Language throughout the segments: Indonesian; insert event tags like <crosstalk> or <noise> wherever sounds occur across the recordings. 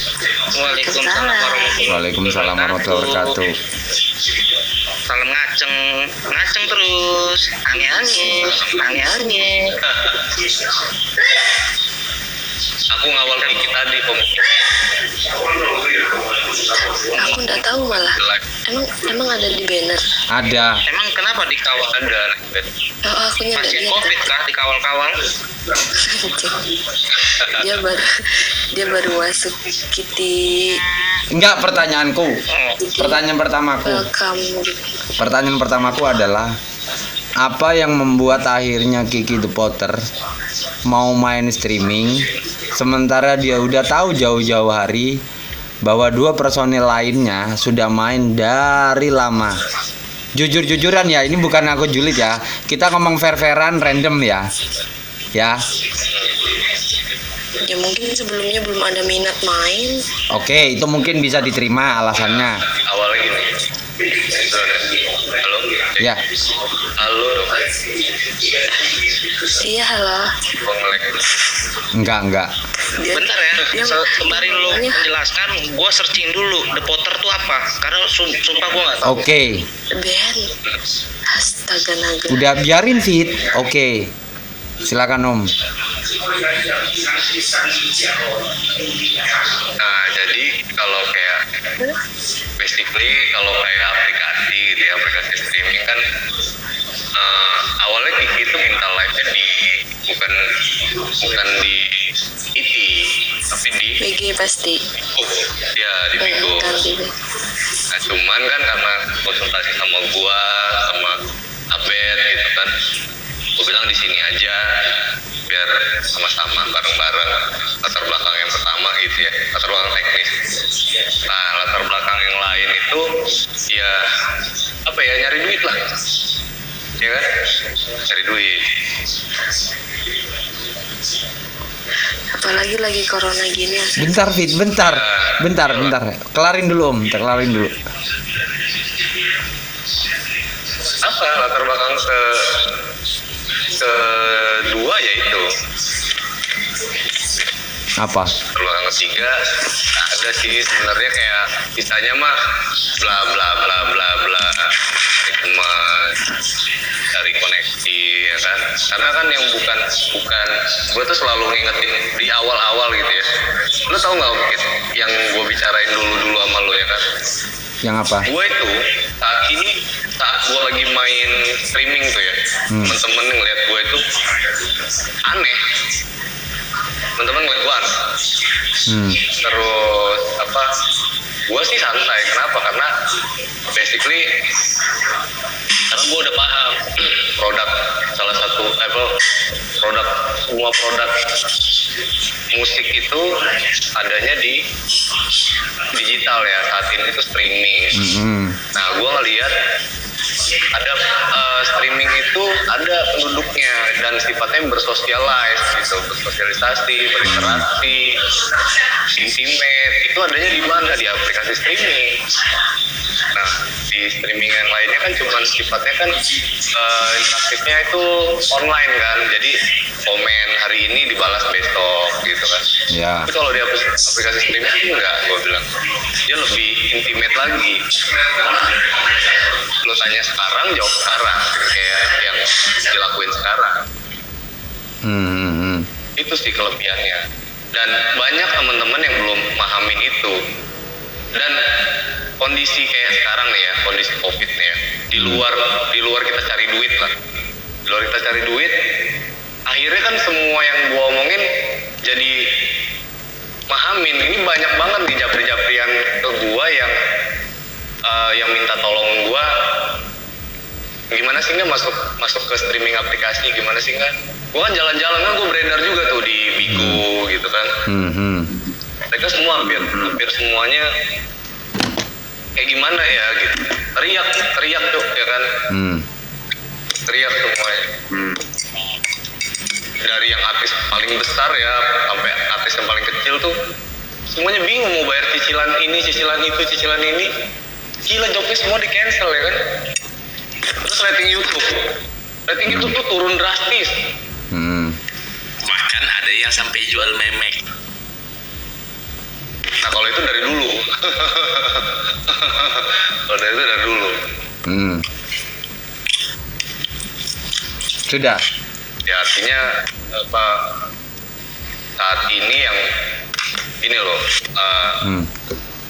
Waalaikumsalam warahmatullahi Waalaikumsalam warahmatullahi wabarakatuh. Salam ngaceng, ngaceng terus, ange-ange. Aku ngawal dikit tadi pemikir. Aku nggak tahu malah. Emang emang ada di banner. Ada. Emang kenapa dikawal ada? Oh, aku nya nggak Pasien lihat. covid kah dikawal-kawal? <laughs> dia baru dia baru masuk Kitty Enggak pertanyaanku. Pertanyaan pertamaku. welcome Pertanyaan pertamaku adalah apa yang membuat akhirnya Kiki the Potter mau main streaming sementara dia udah tahu jauh-jauh hari bahwa dua personil lainnya sudah main dari lama. Jujur-jujuran ya, ini bukan aku julid ya. Kita ngomong fair-fairan random ya. Ya. Ya mungkin sebelumnya belum ada minat main Oke, itu mungkin bisa diterima alasannya. awalnya gini. Halo. Ya. Halo. iya halo. Enggak, enggak. dia, Bentar ya, dia se- sembari lu Iya. menjelaskan, gua searching dulu The Potter tuh apa? Karena sum- sumpah gua nggak tahu. Oke. band astaga naga Udah biarin fit. Oke. Silakan Om. Nah, jadi kalau kayak basically kalau kayak aplikasi gitu ya, aplikasi streaming kan eh, awalnya Kiki itu minta live di bukan bukan di IT tapi di BG pasti. Bigo. Ya, di kan gitu Nah, cuman kan karena konsultasi sama gua sama Abed gitu kan gua bilang di sini aja biar sama-sama bareng-bareng latar belakang yang pertama gitu ya latar belakang teknis nah latar belakang yang lain itu ya apa ya nyari duit lah ya kan cari duit apalagi lagi corona gini asli. Bentar fit, bentar. Bentar, bentar. Kelarin dulu Om, kelarin dulu. apa latar belakang ke kedua yaitu Apa? peluang ketiga ada sih sebenarnya kayak sisanya mah bla bla bla bla bla. Cuma cari koneksi ya kan? Karena kan yang bukan bukan gue tuh selalu ngingetin di awal awal gitu ya. Lu tau nggak yang gue bicarain dulu dulu sama lu ya kan Yang apa? gue itu saat ini saat gue lagi main streaming tuh ya Hmm. temen-temen ngeliat gue itu aneh temen-temen ngeliat gue Hmm. terus apa gue sih santai. Kenapa? Karena basically karena gue udah paham produk salah satu apa produk semua produk musik itu adanya di digital ya. Saat ini itu streaming. Hmm. Nah, gue ngeliat ada eh, streaming itu ada penduduknya dan sifatnya bersosialize gitu, bersosialisasi, berinteraksi, intimate. Itu adanya di mana di aplikasi streaming. Nah, di streaming yang lainnya kan cuma sifatnya kan eh, interaktifnya itu online kan. Jadi komen hari ini dibalas besok gitu kan. Ya. Tapi kalau di aplikasi streaming enggak, gue bilang. Dia lebih intimate lagi. Lo tanya sekarang, jawab sekarang. Kayak yang dilakuin sekarang. Hmm. hmm, hmm. Itu sih kelebihannya. Dan banyak teman-teman yang belum pahamin itu. Dan kondisi kayak sekarang nih ya, kondisi covid nih ya. Di luar, di luar kita cari duit lah. Di luar kita cari duit, akhirnya kan semua yang gua omongin jadi pahamin ini banyak banget nih japri-japrian ke gua yang eh, yang minta tolong gua. Gimana sih nggak masuk masuk ke streaming aplikasi? Gimana sih nggak? Gua kan jalan-jalan kan gua beredar juga tuh di Bigo gitu kan. Hmm. hmm. mereka semua hampir hampir semuanya kayak gimana ya gitu. Teriak teriak tuh ya kan? Hmm. teriak semuanya dari yang artis paling besar ya sampai artis yang paling kecil tuh semuanya bingung mau bayar cicilan ini cicilan itu cicilan ini. Gila jobnya semua di cancel ya kan? Terus rating YouTube. Rating YouTube tuh turun drastis. Hmm. bahkan ada yang sampai jual memek. Nah kalau itu dari dulu. <laughs> Kalau dari itu dari dulu. Hmm. Sudah. Ya artinya apa saat ini yang ini loh eh, Hmm.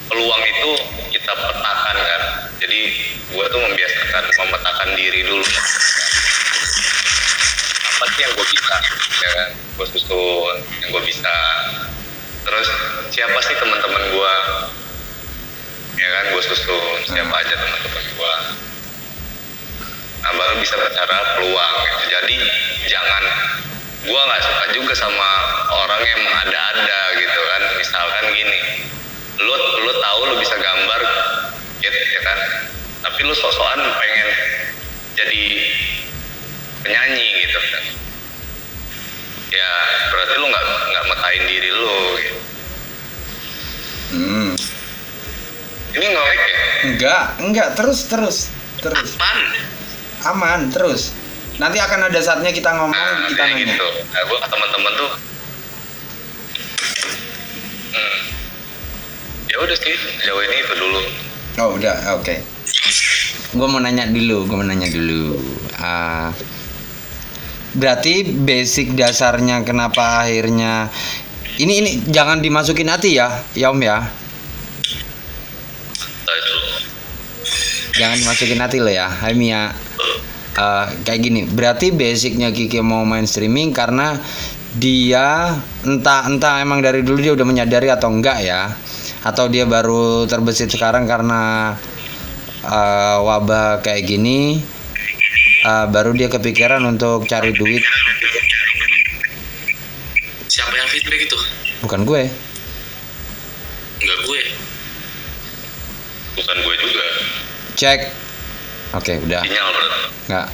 peluang itu kita petakan kan. Jadi gue tuh membiasakan memetakan diri dulu. Apa sih yang gue bisa ya kan? Gue susun yang gue bisa. Terus siapa sih teman-teman gue ya kan gue susun. Siapa aja teman-teman gue nah baru bisa bicara peluang gitu. jadi jangan gue nggak suka juga sama orang yang mengada-ada gitu kan misalkan gini lu lu tahu lu bisa gambar gitu ya kan tapi lu sosokan pengen jadi penyanyi gitu kan ya berarti lu nggak nggak metahin diri lu gitu. Hmm. ini ngelek ya Enggak, enggak terus terus terus. apaan Aman terus. Nanti akan ada saatnya kita ngomong, nah kita nanya. gitu nah, gue ke teman-teman tuh hmm, ya udah sih jauh ini itu dulu Oh udah, oke. Gue mau nanya dulu, gue mau nanya dulu. Ah, berarti basic dasarnya kenapa akhirnya ini ini jangan dimasukin hati ya, ya Om ya. Itu Jangan dimasukin hati lo ya, Hai Mia. Eh, kayak gini, berarti basicnya Kiki mau main streaming karena dia entah entah emang dari dulu dia udah menyadari atau enggak ya, atau dia baru terbesit sekarang karena eh, wabah kayak gini, eh, baru dia kepikiran untuk cari duit. siapa yang feedback itu Bukan gue, Enggak gue. Bukan gue juga. cek. Oke, udah. Sinyal berarti. Nggak.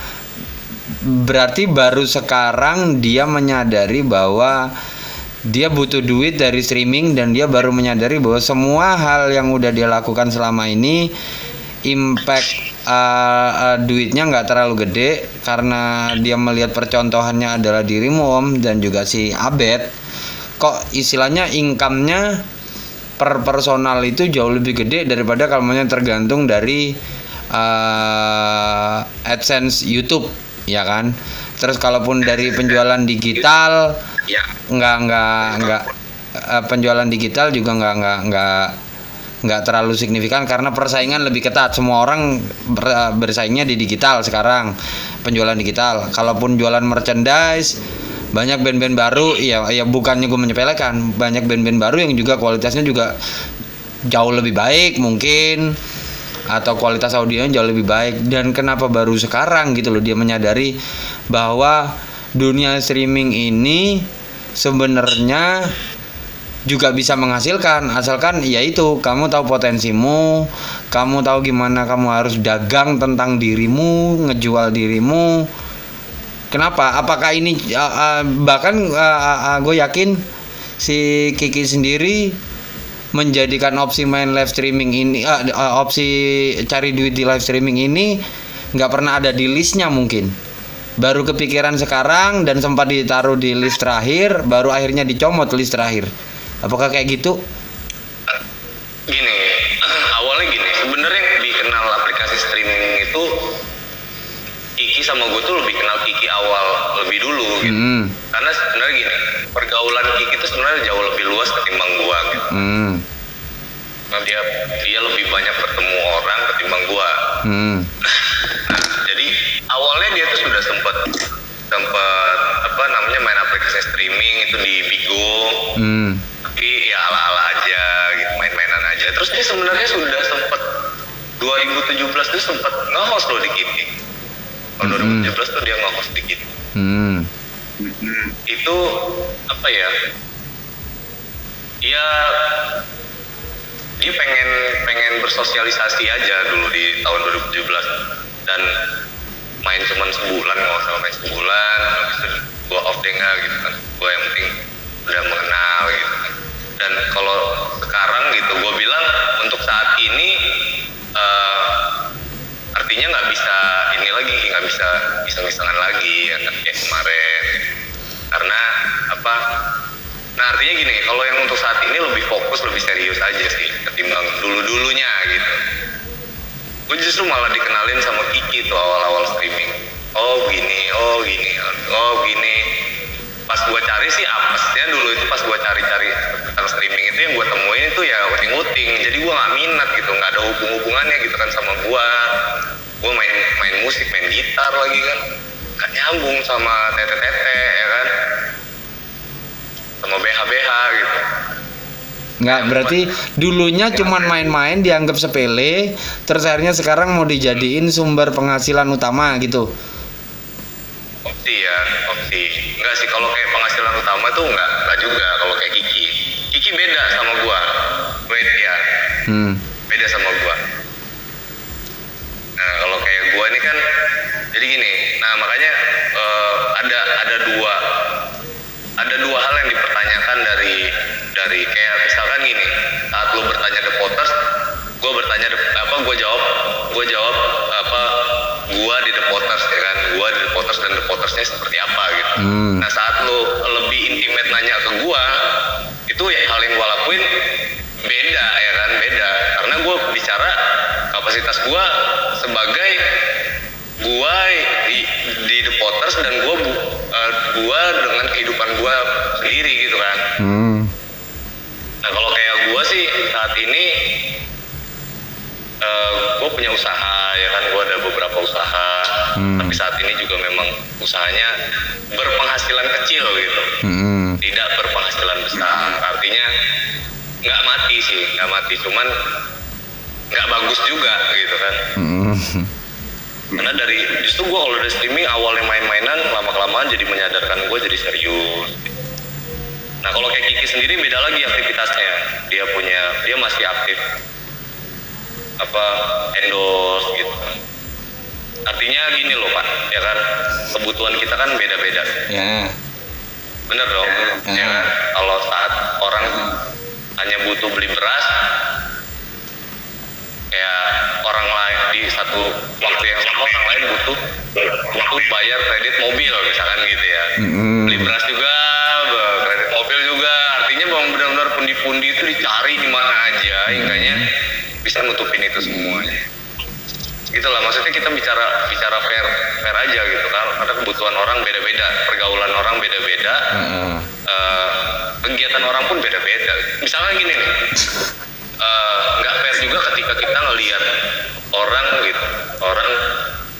Berarti baru sekarang dia menyadari bahwa dia butuh duit dari streaming dan dia baru menyadari bahwa semua hal yang udah dia lakukan selama ini impact uh, uh, duitnya nggak terlalu gede karena dia melihat percontohannya adalah dirimu om dan juga si Abed kok istilahnya income-nya per personal itu jauh lebih gede daripada kalau tergantung dari uh, AdSense YouTube ya kan? Terus kalaupun dari penjualan digital Ya. nggak nggak nggak eh, penjualan digital juga nggak nggak nggak nggak terlalu signifikan karena persaingan lebih ketat. Semua orang ber- bersaingnya di digital sekarang penjualan digital. Kalaupun jualan merchandise banyak band-band baru ya ya bukannya gue menyepelekan. Banyak band-band baru yang juga kualitasnya juga jauh lebih baik mungkin atau kualitas audionya jauh lebih baik. Dan kenapa baru sekarang gitu loh dia menyadari bahwa dunia streaming ini sebenarnya juga bisa menghasilkan. Asalkan ya itu kamu tahu potensimu kamu tahu gimana kamu harus dagang tentang dirimu ngejual dirimu. Kenapa? Apakah ini uh, uh, bahkan uh, uh, gue yakin si Kiki sendiri menjadikan opsi main live streaming ini uh, uh, opsi cari duit di live streaming ini nggak pernah ada di listnya mungkin baru kepikiran sekarang dan sempat ditaruh di list terakhir baru akhirnya dicomot list terakhir apakah kayak gitu Gini, <clears throat> awalnya gini. Sebenarnya dikenal aplikasi streaming itu Kiki sama gue tuh lebih kenal Kiki awal lebih dulu gitu. hmm Karena sebenarnya gini, pergaulan Kiki itu sebenarnya jauh lebih luas ketimbang gua gitu. Hmm Nah, dia dia lebih banyak bertemu orang ketimbang gua. hmm Nah, <laughs> jadi awalnya dia tuh sudah sempat sempat apa namanya main aplikasi streaming itu di Bigo, hmm tapi ya ala-ala aja gitu, main-mainan aja. Terus dia sebenarnya sudah sempat 2017 tuh sempat nge-host loh di Kiki. Tahun Mhm. 2017 tuh dia nge-host di Kiki. hmm Itu apa ya? Dia dia pengen pengen bersosialisasi aja dulu di tahun 2017 dan main cuman sebulan nggak usah main sebulan habis itu gua off deh gitu kan. Gua yang penting udah mengenal gitu kan. Dan kalau sekarang gitu gua bilang untuk saat ini eh, artinya nggak bisa ini lagi nggak bisa iseng-isengan lagi ya kan? Kayak kemarin. Karena apa nah artinya gini kalau yang untuk saat ini lebih fokus lebih serius aja sih ketimbang dulu dulunya gitu. Gue justru malah dikenalin sama Kiki tuh awal-awal streaming. Oh gini oh gini oh gini. Pas gue cari sih apesnya dulu itu pas gue cari-cari tentang streaming itu yang gue temuin itu ya uting-uting. Jadi gue nggak minat gitu nggak ada hubung-hubungannya gitu kan sama gue gue main main musik main gitar lagi kan. Gak nyambung sama tete-tete ya kan sama BH-BH gitu. Nggak berarti dulunya cuman main-main dianggap sepele, terus akhirnya sekarang mau dijadiin sumber penghasilan utama gitu. opsi ya opsi. Enggak sih kalau kayak penghasilan utama tuh enggak enggak juga. Kalau kayak Kiki. Kiki beda sama gua. Wait ya. Hmm. beda sama gua. Nah kalau kayak gua ini kan jadi gini. Nah makanya eh, ada ada dua ada dua hal yang dipertanyakan dari dari kayak misalkan gini saat lu bertanya The Potters gue bertanya The- apa gue jawab gue jawab apa gua di The Potters ya kan? Gua di The Potters dan The Pottersnya seperti apa gitu. Hmm. nah saat lu lebih intimate nanya ke gua itu ya hal yang gua lakuin beda ya kan? Beda. Karena gua bicara kapasitas gua sebagai gua di, di The Potters dan gua eh, gua dengan kehidupan gua sendiri gitu kan Hmm. Nah kalau kayak gue sih saat ini gue punya usaha ya kan gue ada beberapa usaha Hmm. tapi saat ini juga memang usahanya berpenghasilan kecil gitu Hmm. tidak berpenghasilan besar artinya nggak mati sih nggak mati cuman nggak bagus juga gitu kan Hmm. Karena dari justru gue kalau dari streaming awalnya main-mainan lama kelamaan jadi menyadarkan gue jadi serius. Nah kalau kayak Kiki sendiri beda lagi aktivitasnya. Dia punya dia masih aktif. Apa endorse gitu. Artinya gini loh pak ya kan? Kebutuhan kita kan beda-beda. Ya. bener dong Ya. ya kan? Kalau saat orang hanya butuh beli beras kayak orang lain di satu waktu yang sama orang lain butuh butuh bayar kredit mobil misalkan gitu ya Hmm. beli beras juga kredit mobil juga artinya memang benar-benar pundi-pundi itu dicari di mana aja hingganya bisa nutupin itu semuanya itulah maksudnya kita bicara bicara fair fair aja gitu kan karena kebutuhan orang beda-beda pergaulan orang beda-beda Heeh. eh, kegiatan orang pun beda-beda. Misalnya gini nih, <laughs> eh, nggak fair juga ketika kita ngelihat orang gitu, orang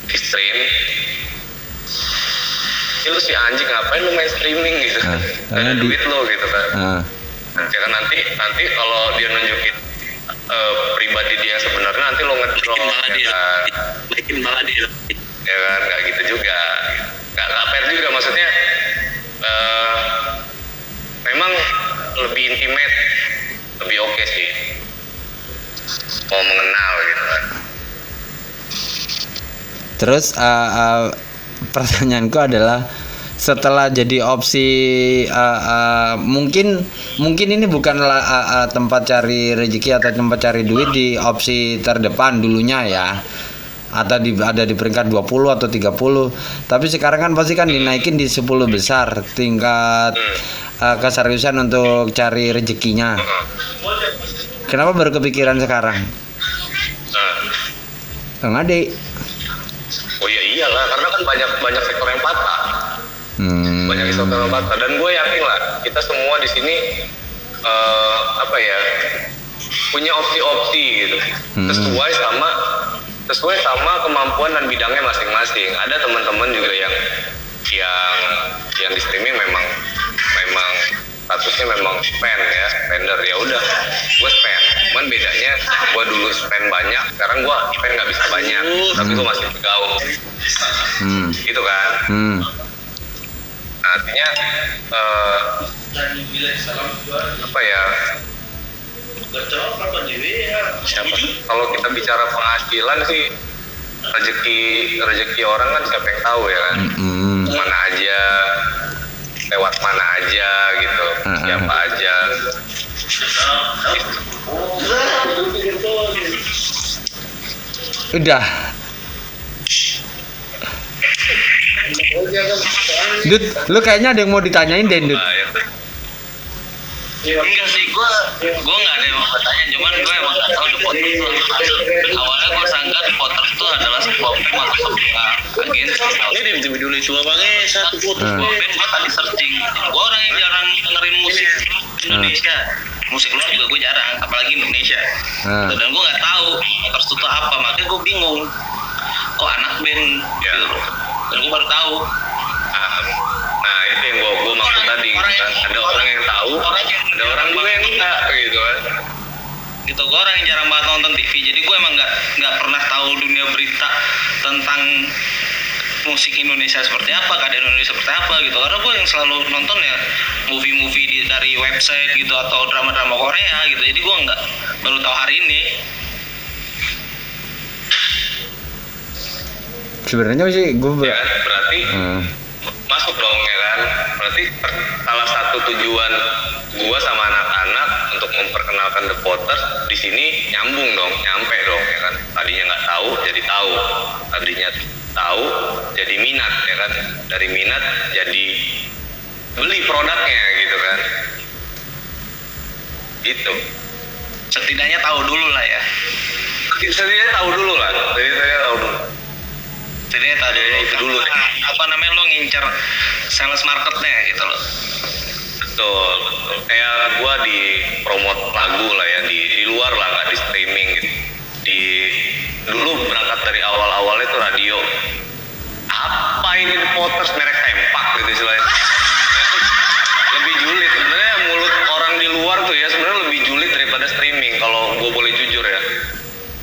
di stream, "Ih, lu si anjing ngapain lu main streaming gitu Nah, kan? Ada di- duit lo gitu kan. Ah. Ya kan nanti nanti kalau dia nunjukin eh, pribadi dia yang sebenarnya nanti lo ngedrop malah ya dia kan bikin malah dia ya kan nggak gitu juga nggak nggak fair juga maksudnya eh memang lebih intimate lebih oke sih mau mengenal gitu kan. Terus uh, uh, pertanyaanku adalah setelah jadi opsi uh, uh, mungkin mungkin ini bukanlah uh, uh, tempat cari rezeki atau tempat cari duit di opsi terdepan dulunya ya. Atau di, ada di peringkat 20 atau 30 tapi sekarang kan pasti kan dinaikin di 10 besar. Tingkat uh, keseriusan untuk cari rezekinya kenapa baru kepikiran sekarang? Nah, Kang Ade. Oh ya iyalah karena kan banyak banyak sektor yang patah. Hmm. banyak sektor yang patah dan gue yakin lah kita semua di sini eh, apa ya punya opsi-opsi gitu. Hmm. sesuai sama sesuai sama kemampuan dan bidangnya masing-masing. Ada teman-teman juga yang yang yang di streaming memang memang statusnya memang spend ya spender. Ya udah gue spend cuman bedanya gue dulu spend banyak sekarang gue spend nggak bisa banyak. Tapi gue masih bergaul. Hmm. gitu kan. Hmm. Nah, artinya eh, apa ya? Siapa? Kalau kita bicara penghasilan sih rezeki rezeki orang kan siapa yang tahu ya kan? Hmm. mana aja lewat mana aja gitu Hmm. siapa aja Udah. Dut, lu kayaknya ada yang mau ditanyain deh, Dut. Nah, ya. enggak sih gue gue nggak ada yang mau bertanya cuman gue emang nggak tahu The Potter itu apa awalnya gue sangka The Potter itu adalah sebuah band atau sebuah agensi Ini di video video cuma banget satu foto. Hmm. sebuah band gue tadi searching gue orang yang jarang dengerin musik Indonesia musik luar juga gue jarang apalagi Indonesia Hmm. dan gue nggak tahu Potter itu apa makanya gue bingung kok anak band Ya. gitu dan gue baru tahu Nah, nah itu yang gua, gua maksud tadi gitu kan. Ada orang yang tahu, ada orang juga yang enggak gitu kan. gitu gue orang yang jarang banget nonton TV jadi gue emang nggak nggak pernah tahu dunia berita tentang musik Indonesia seperti apa keadaan Indonesia seperti apa gitu karena gue yang selalu nonton ya movie-movie dari website gitu atau drama-drama Korea gitu jadi gue nggak baru tahu hari ini sebenarnya sih gue Ya kan? Berarti Hmm. Masuk dong ya kan. Berarti salah satu tujuan gua sama anak-anak untuk memperkenalkan The Potters di sini nyambung dong, nyampe dong ya kan. Tadinya nggak tahu jadi tahu, tadinya tahu jadi minat ya kan. Dari minat jadi beli produknya gitu kan. Gitu. setidaknya tahu dulu lah ya Setidaknya tahu dulu lah. Setidaknya tahu dulu. Tahu dulu Itu dulu deh. apa namanya lo ngincer sales marketnya gitu loh Betul, betul. Kayak gua di promote lagu lah ya di, di luar lah nggak di streaming gitu. Di dulu berangkat dari awal-awal itu radio. Apa ini Potters merek tempak gitu istilahnya. Lebih julid sebenarnya mulut orang di luar tuh ya sebenarnya lebih julid daripada streaming kalau gua boleh jujur ya.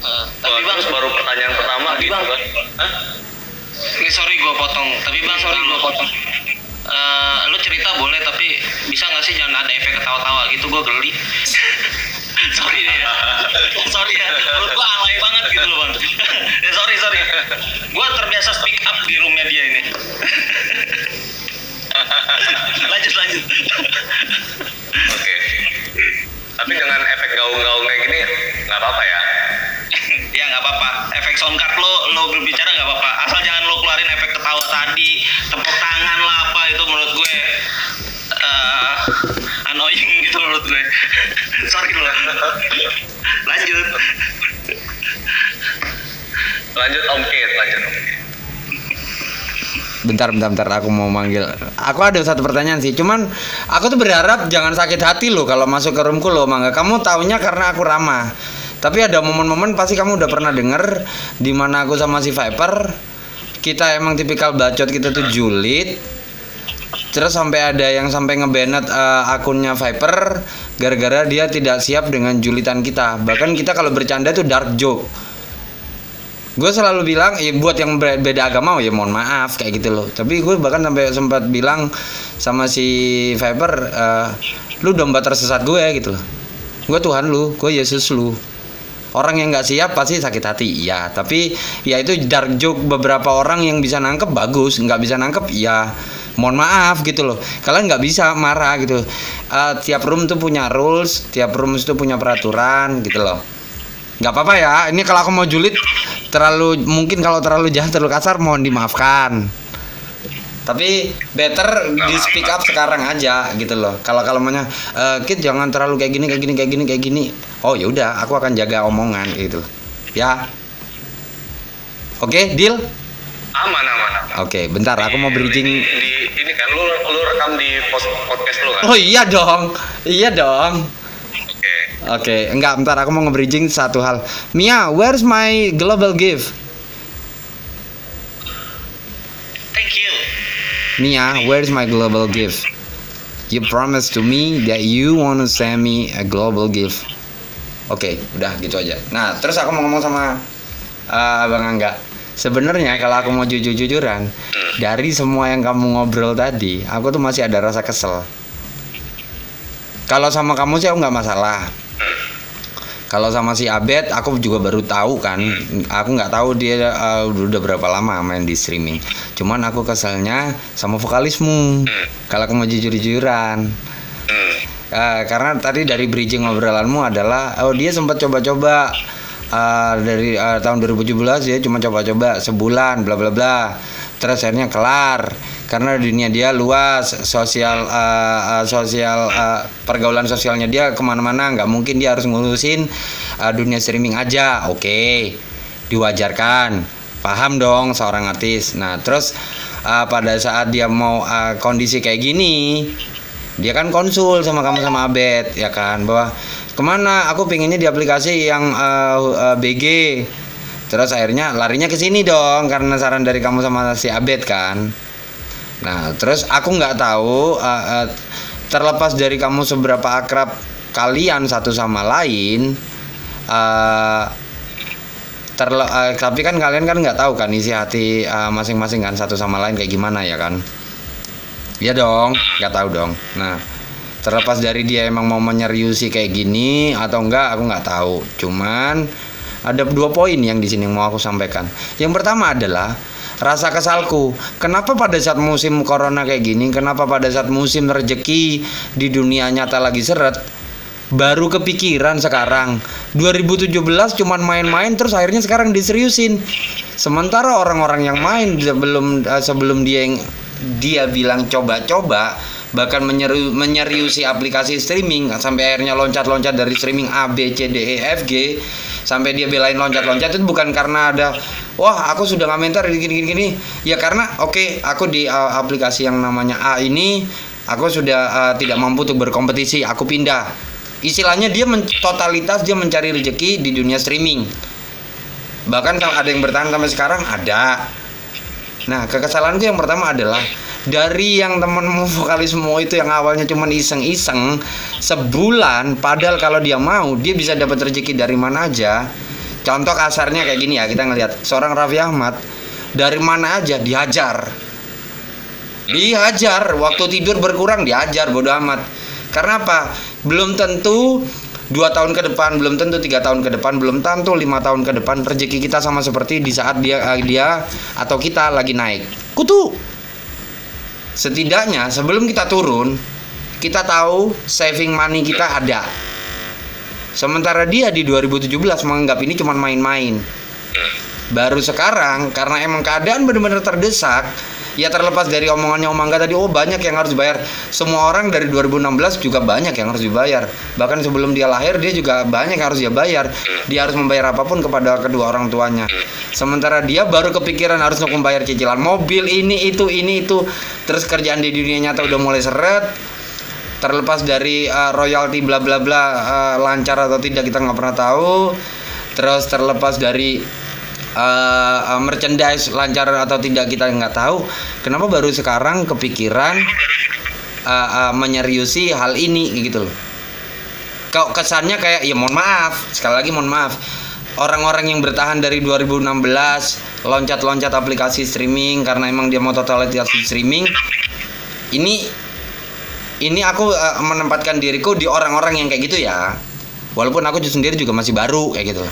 Eh, Tapi tapi bang terus baru pertanyaan pertama Tapi gitu Bang. kan. Hah? Ini sorry gue potong, tapi bang sorry gue potong. Eh, lu cerita boleh tapi bisa nggak sih jangan ada efek ketawa-tawa gitu gue geli. <laughs> sorry deh ya. <laughs> sorry ya, menurut gue alay banget gitu loh bang. <laughs> ya, sorry sorry. Gue terbiasa speak up di roomnya dia ini. lanjut lanjut. Oke. Tapi dengan efek gaung-gaung kayak gini nggak apa-apa ya. ya nggak apa-apa. Efek sound card lo lo berbicara nggak apa-apa. Asal jangan Lanjut Om Kit, lanjut Om Kit. bentar bentar bentar aku mau manggil. Aku ada satu pertanyaan sih cuman aku tuh berharap jangan sakit hati loh kalau masuk ke roomku loh mangga kamu taunya karena aku ramah. Tapi ada momen-momen pasti kamu udah pernah denger di mana aku sama si Viper kita emang tipikal bacot kita tuh julid. Terus sampai ada yang sampai ngebanet eh, akunnya Viper gara-gara dia tidak siap dengan julitan kita. Bahkan kita kalau bercanda tuh dark joke gue selalu bilang ya buat yang beda agama ya mohon maaf kayak gitu loh. Tapi gue bahkan sampai sempat bilang sama si Viper eh, lu domba tersesat gue gitu loh. Gue Tuhan lu gue Yesus lu. Orang yang nggak siap pasti sakit hati. Ya tapi ya itu dark joke beberapa orang yang bisa nangkep bagus nggak bisa nangkep ya mohon maaf gitu loh. Kalian nggak bisa marah gitu. Eh, tiap room tuh punya rules tiap room itu punya peraturan gitu loh nggak apa-apa ya ini kalau aku mau julid terlalu mungkin kalau terlalu jahat terlalu kasar mohon dimaafkan. Tapi better di speak up sekarang aja gitu loh. Kalau kalau maunya "Eh, kid jangan terlalu kayak gini kayak gini kayak gini kayak gini. Oh ya udah aku akan jaga omongan gitu. Ya. Oke deal? Aman, aman, aman. oke bentar aku mau bridging. Di, di, ini kan lu lu rekam di podcast lu kan? oh iya dong. Iya dong Oke. Oke, enggak, bentar aku mau nge-bridging satu hal. Mia, where's my global gift? Thank you. Mia, where's my global gift? You promised to me that you wanna send me a global gift. Oke, udah gitu aja. Nah, terus aku mau ngomong sama uh, Bang Angga. Sebenarnya kalau aku mau jujur-jujuran, dari semua yang kamu ngobrol tadi, aku tuh masih ada rasa kesel. Kalau sama kamu sih aku nggak masalah. Kalau sama si Abed, aku juga baru tahu kan. Aku nggak tahu dia uh, udah berapa lama main di streaming. Cuman aku keselnya sama vokalismu. Kalau aku mau jujur-jujuran. Eh, karena tadi dari bridging ngobrolanmu adalah oh dia sempat coba-coba eh, dari eh, tahun 2017 dia cuma coba-coba sebulan bla bla bla terus akhirnya kelar karena dunia dia luas sosial eh, eh, sosial eh, pergaulan sosialnya dia ke mana-mana nggak mungkin dia harus ngurusin eh, dunia streaming aja. Oke diwajarkan. Paham dong seorang artis. Nah terus eh, pada saat dia mau eh, kondisi kayak gini dia kan konsul sama kamu sama Abed ya kan? Bahwa ke mana? Aku pinginnya di aplikasi yang eh, eh, BG terus akhirnya larinya ke sini dong karena saran dari kamu sama si Abed kan nah terus aku nggak tahu eh, eh, terlepas dari kamu seberapa akrab kalian satu sama lain eh, terle eh, tapi kan kalian kan nggak tahu kan isi hati masing-masing kan satu sama lain kayak gimana ya kan Iya dong, nggak tahu dong. Nah, terlepas dari dia emang mau menyeriusi kayak gini atau enggak, aku nggak tahu. Cuman ada dua poin yang di sini mau aku sampaikan. Yang pertama adalah rasa kesalku. Kenapa pada saat musim corona kayak gini, kenapa pada saat musim rezeki di dunia nyata lagi seret, baru kepikiran sekarang 2017 cuman main-main terus akhirnya sekarang diseriusin sementara orang-orang yang main sebelum eh, sebelum dia yang dia bilang coba-coba bahkan menyeru, menyeriusi aplikasi streaming sampai akhirnya loncat-loncat dari streaming A B C D E F G sampai dia belain loncat-loncat. Itu bukan karena ada wah aku sudah ngamentar gini gini ya karena oke aku di uh, aplikasi yang namanya A ini aku sudah uh, tidak mampu untuk berkompetisi aku pindah. Istilahnya dia men- totalitas dia mencari rezeki di dunia streaming. Bahkan kalau ada yang bertahan sampai sekarang ada. Nah, kekesalanku yang pertama adalah dari yang temenmu vokalis semua itu yang awalnya cuma iseng-iseng sebulan padahal kalau dia mau dia bisa dapat rezeki dari mana aja. Contoh kasarnya kayak gini ya, kita ngelihat seorang Raffi Ahmad dari mana aja dihajar. Dihajar, waktu tidur berkurang dihajar bodo amat. Karena apa? Belum tentu dua tahun ke depan belum tentu tiga tahun ke depan belum tentu lima tahun ke depan rezeki kita sama seperti di saat dia dia atau kita lagi naik kutu setidaknya sebelum kita turun kita tahu saving money kita ada. Sementara dia di 2017 menganggap ini cuma main-main. Baru sekarang karena emang keadaan benar-benar terdesak ya terlepas dari omongannya Om Angga tadi oh banyak yang harus dibayar. Semua orang dari 2016 juga banyak yang harus dibayar. Bahkan sebelum dia lahir dia juga banyak yang harus dia bayar. Dia harus membayar apa pun kepada kedua orang tuanya. Sementara dia baru kepikiran harus membayar cicilan mobil ini itu ini itu. Terus kerjaan di dunia nyata udah mulai seret. Terlepas dari uh, royalti bla bla bla uh, lancar atau tidak kita nggak pernah tahu. Terus terlepas dari uh, merchandise lancar atau tidak kita nggak tahu. Kenapa baru sekarang kepikiran uh, uh, menyeriusi hal ini gitu loh. Kok kesannya kayak ya mohon maaf sekali lagi mohon maaf. Orang-orang yang bertahan dari 2016 loncat-loncat aplikasi streaming karena emang dia mau totalitas streaming ini ini aku uh, menempatkan diriku di orang-orang yang kayak gitu ya. Walaupun aku sendiri juga masih baru kayak gitu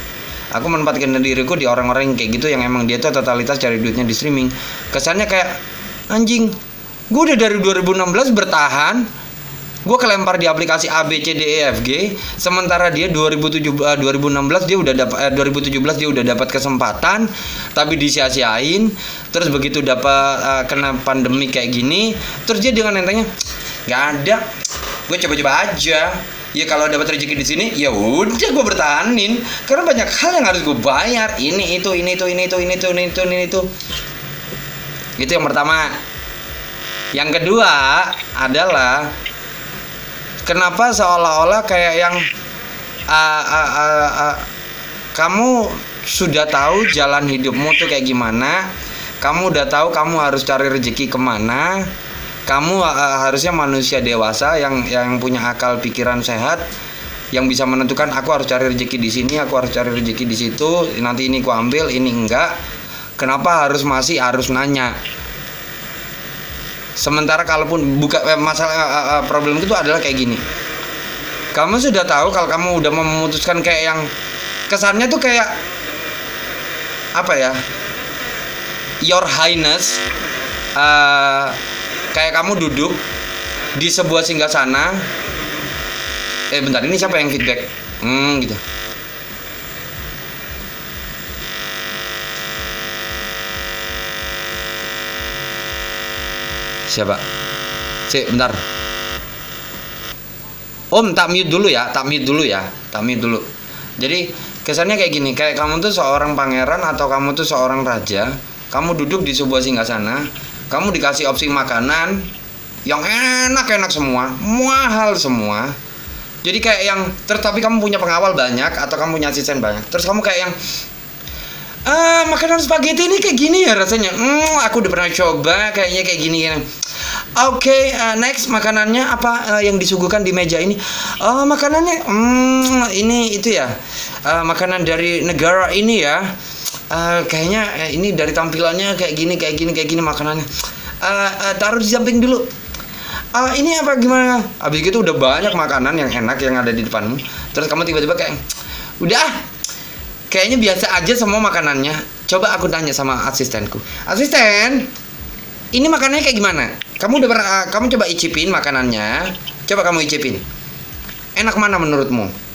aku menempatkan diriku di orang-orang yang kayak gitu yang emang dia tuh totalitas cari duitnya di streaming. Kesannya kayak anjing gue udah dari 2016 bertahan gue kelempar di aplikasi A B C D E F G sementara dia 2007 eh, 2016 dia udah dapat eh, 2017 dia udah dapat kesempatan tapi disia-siain terus begitu dapat eh, kena pandemi kayak gini terus dia dengan entengnya nggak ada gue coba-coba aja ya kalau dapat rezeki di sini ya udah gue bertahanin. Karena banyak hal yang harus gue bayar. Ini itu ini itu ini itu ini itu ini itu ini itu. Itu yang pertama. Yang kedua adalah kenapa seolah-olah kayak yang ah, ah, ah, ah, kamu sudah tahu jalan hidupmu tuh kayak gimana? Kamu udah tahu kamu harus cari rezeki ke mana kamu ah, harusnya manusia dewasa yang yang punya akal pikiran sehat yang bisa menentukan aku harus cari rezeki di sini aku harus cari rezeki di situ nanti ini ku ambil ini enggak kenapa harus masih harus nanya? Sementara kalaupun buka eh, masalah eh, problem itu adalah kayak gini. Kamu sudah tahu kalau kamu udah memutuskan kayak yang kesannya tuh kayak apa ya your highness kayak kamu duduk di sebuah singgasana eh bentar ini siapa yang feedback hmm gitu Siapa? Cek, bentar. Om, tak mute dulu ya, tak mute dulu ya, tak mute dulu. Jadi kesannya kayak gini, kayak kamu tuh seorang pangeran atau kamu tuh seorang raja, kamu duduk di sebuah singgasana, kamu dikasih opsi makanan yang enak-enak semua, mahal semua. Jadi kayak yang terus kamu punya pengawal banyak atau kamu punya asisten banyak. Terus kamu kayak yang ah makanan spaghetti ini kayak gini ya rasanya. Hmm, aku udah pernah coba kayaknya kayak gini kan. Oke, uh, next makanannya apa uh, yang disuguhkan di meja ini? Oh, makanannya hmm ini itu ya. Uh, makanan dari negara ini ya. Uh, kayaknya uh, ini dari tampilannya kayak gini, kayak gini, kayak gini makanannya. Uh, uh, taruh di samping dulu. Uh, ini apa gimana? Habis gitu udah banyak makanan yang enak yang ada di depanmu. Terus kamu tiba-tiba kayak udah kayaknya biasa aja semua makanannya. Coba aku tanya sama asistenku. Asisten, ini makanannya kayak gimana? Kamu udah pernah, uh, kamu coba icipin makanannya. Coba kamu icipin. Enak mana menurutmu?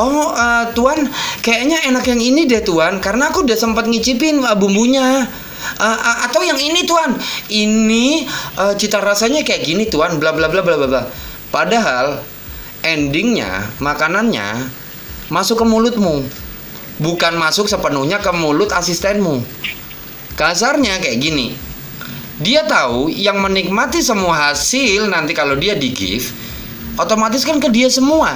Oh, uh, tuan, kayaknya enak yang ini deh tuan, karena aku udah sempat ngicipin uh, bumbunya. Uh, uh, atau yang ini tuan, ini uh, cita rasanya kayak gini tuan, bla bla bla bla bla. Padahal endingnya makanannya masuk ke mulutmu, bukan masuk sepenuhnya ke mulut asistenmu. Kasarnya kayak gini, dia tahu yang menikmati semua hasil nanti kalau dia di give otomatis kan ke dia semua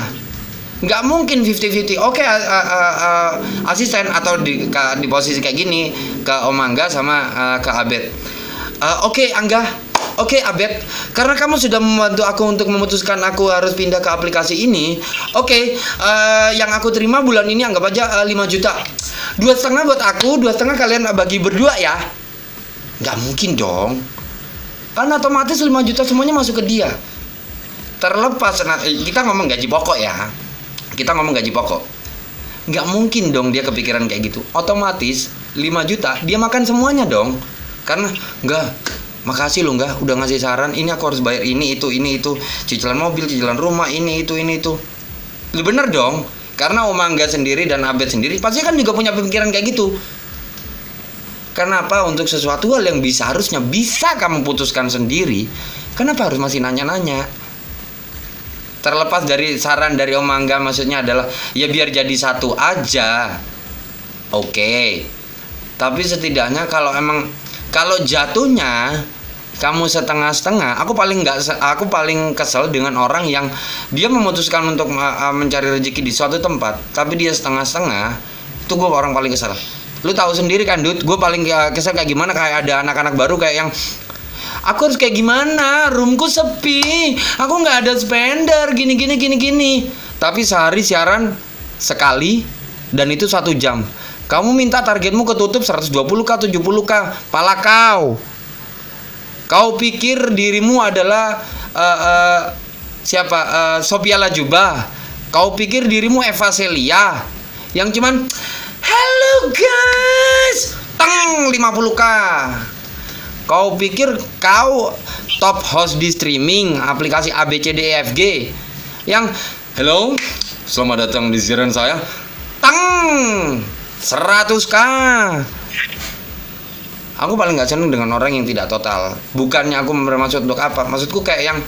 nggak mungkin 50-50 oke uh, uh, uh, asisten atau di, ke, di posisi kayak gini ke Om Angga sama uh, ke Abed uh, oke Angga Oke Abed, karena kamu sudah membantu aku untuk memutuskan aku harus pindah ke aplikasi ini. Oke, uh, yang aku terima bulan ini anggap aja uh, 5 juta. Dua setengah buat aku, dua setengah kalian bagi berdua ya. Nggak mungkin dong. Kan otomatis 5 juta semuanya masuk ke dia. Terlepas, nah, kita ngomong gaji pokok ya. Kita ngomong gaji pokok. Nggak mungkin dong dia kepikiran kayak gitu. Otomatis 5 juta dia makan semuanya dong. Karena nggak makasih lo nggak udah ngasih saran ini aku harus bayar ini itu ini itu cicilan mobil cicilan rumah ini itu ini itu lu bener dong karena Om Angga sendiri dan Abed sendiri pasti kan juga punya pemikiran kayak gitu Kenapa untuk sesuatu hal yang bisa harusnya bisa kamu putuskan sendiri, kenapa harus masih nanya-nanya? Terlepas dari saran dari Om Angga maksudnya adalah ya biar jadi satu aja. Oke. Tapi setidaknya kalau emang kalau jatuhnya kamu setengah-setengah, aku paling nggak aku paling kesel dengan orang yang dia memutuskan untuk uh, mencari rezeki di suatu tempat, tapi dia setengah-setengah. Itu gue orang paling kesel lu tahu sendiri kan Dut gue paling kesel kayak gimana kayak ada anak-anak baru kayak yang aku harus kayak gimana? Roomku sepi. Aku nggak ada spender. Gini gini gini gini. Tapi sehari siaran sekali dan itu satu jam. Kamu minta targetmu ketutup 120k 70k pala kau. Kau pikir dirimu adalah uh, uh, siapa? Uh, Sophia Lajuba kau pikir dirimu Eva Celia? Yang cuman Halo guys, teng 50k. Kau pikir kau top host di streaming aplikasi ABCDEFG yang hello, selamat datang di siaran saya. Teng 100k. Aku paling nggak seneng dengan orang yang tidak total. Bukannya aku bermaksud untuk apa? Maksudku kayak yang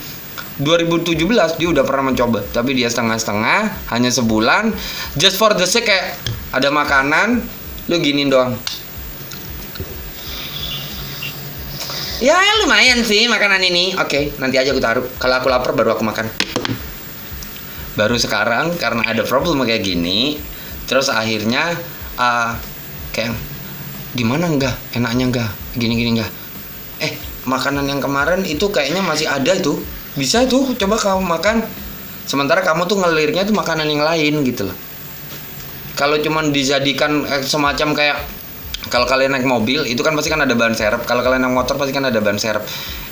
2017 dia udah pernah mencoba tapi dia setengah-setengah hanya sebulan just for the sake kayak ada makanan lu gini doang ya lumayan sih makanan ini. Oke nanti aja aku taruh. Kalau aku lapar baru aku makan. Baru sekarang karena ada problem kayak gini terus akhirnya uh, kayak gimana enggak enaknya enggak gini gini enggak eh makanan yang kemarin itu kayaknya masih ada itu. Bisa tuh coba kamu makan. Sementara kamu tuh ngelirnya tuh makanan yang lain gitu loh. Kalau cuman dijadikan eh, semacam kayak kalau kalian naik mobil itu kan pasti kan ada ban serep. Kalau kalian naik motor pasti kan ada ban serep.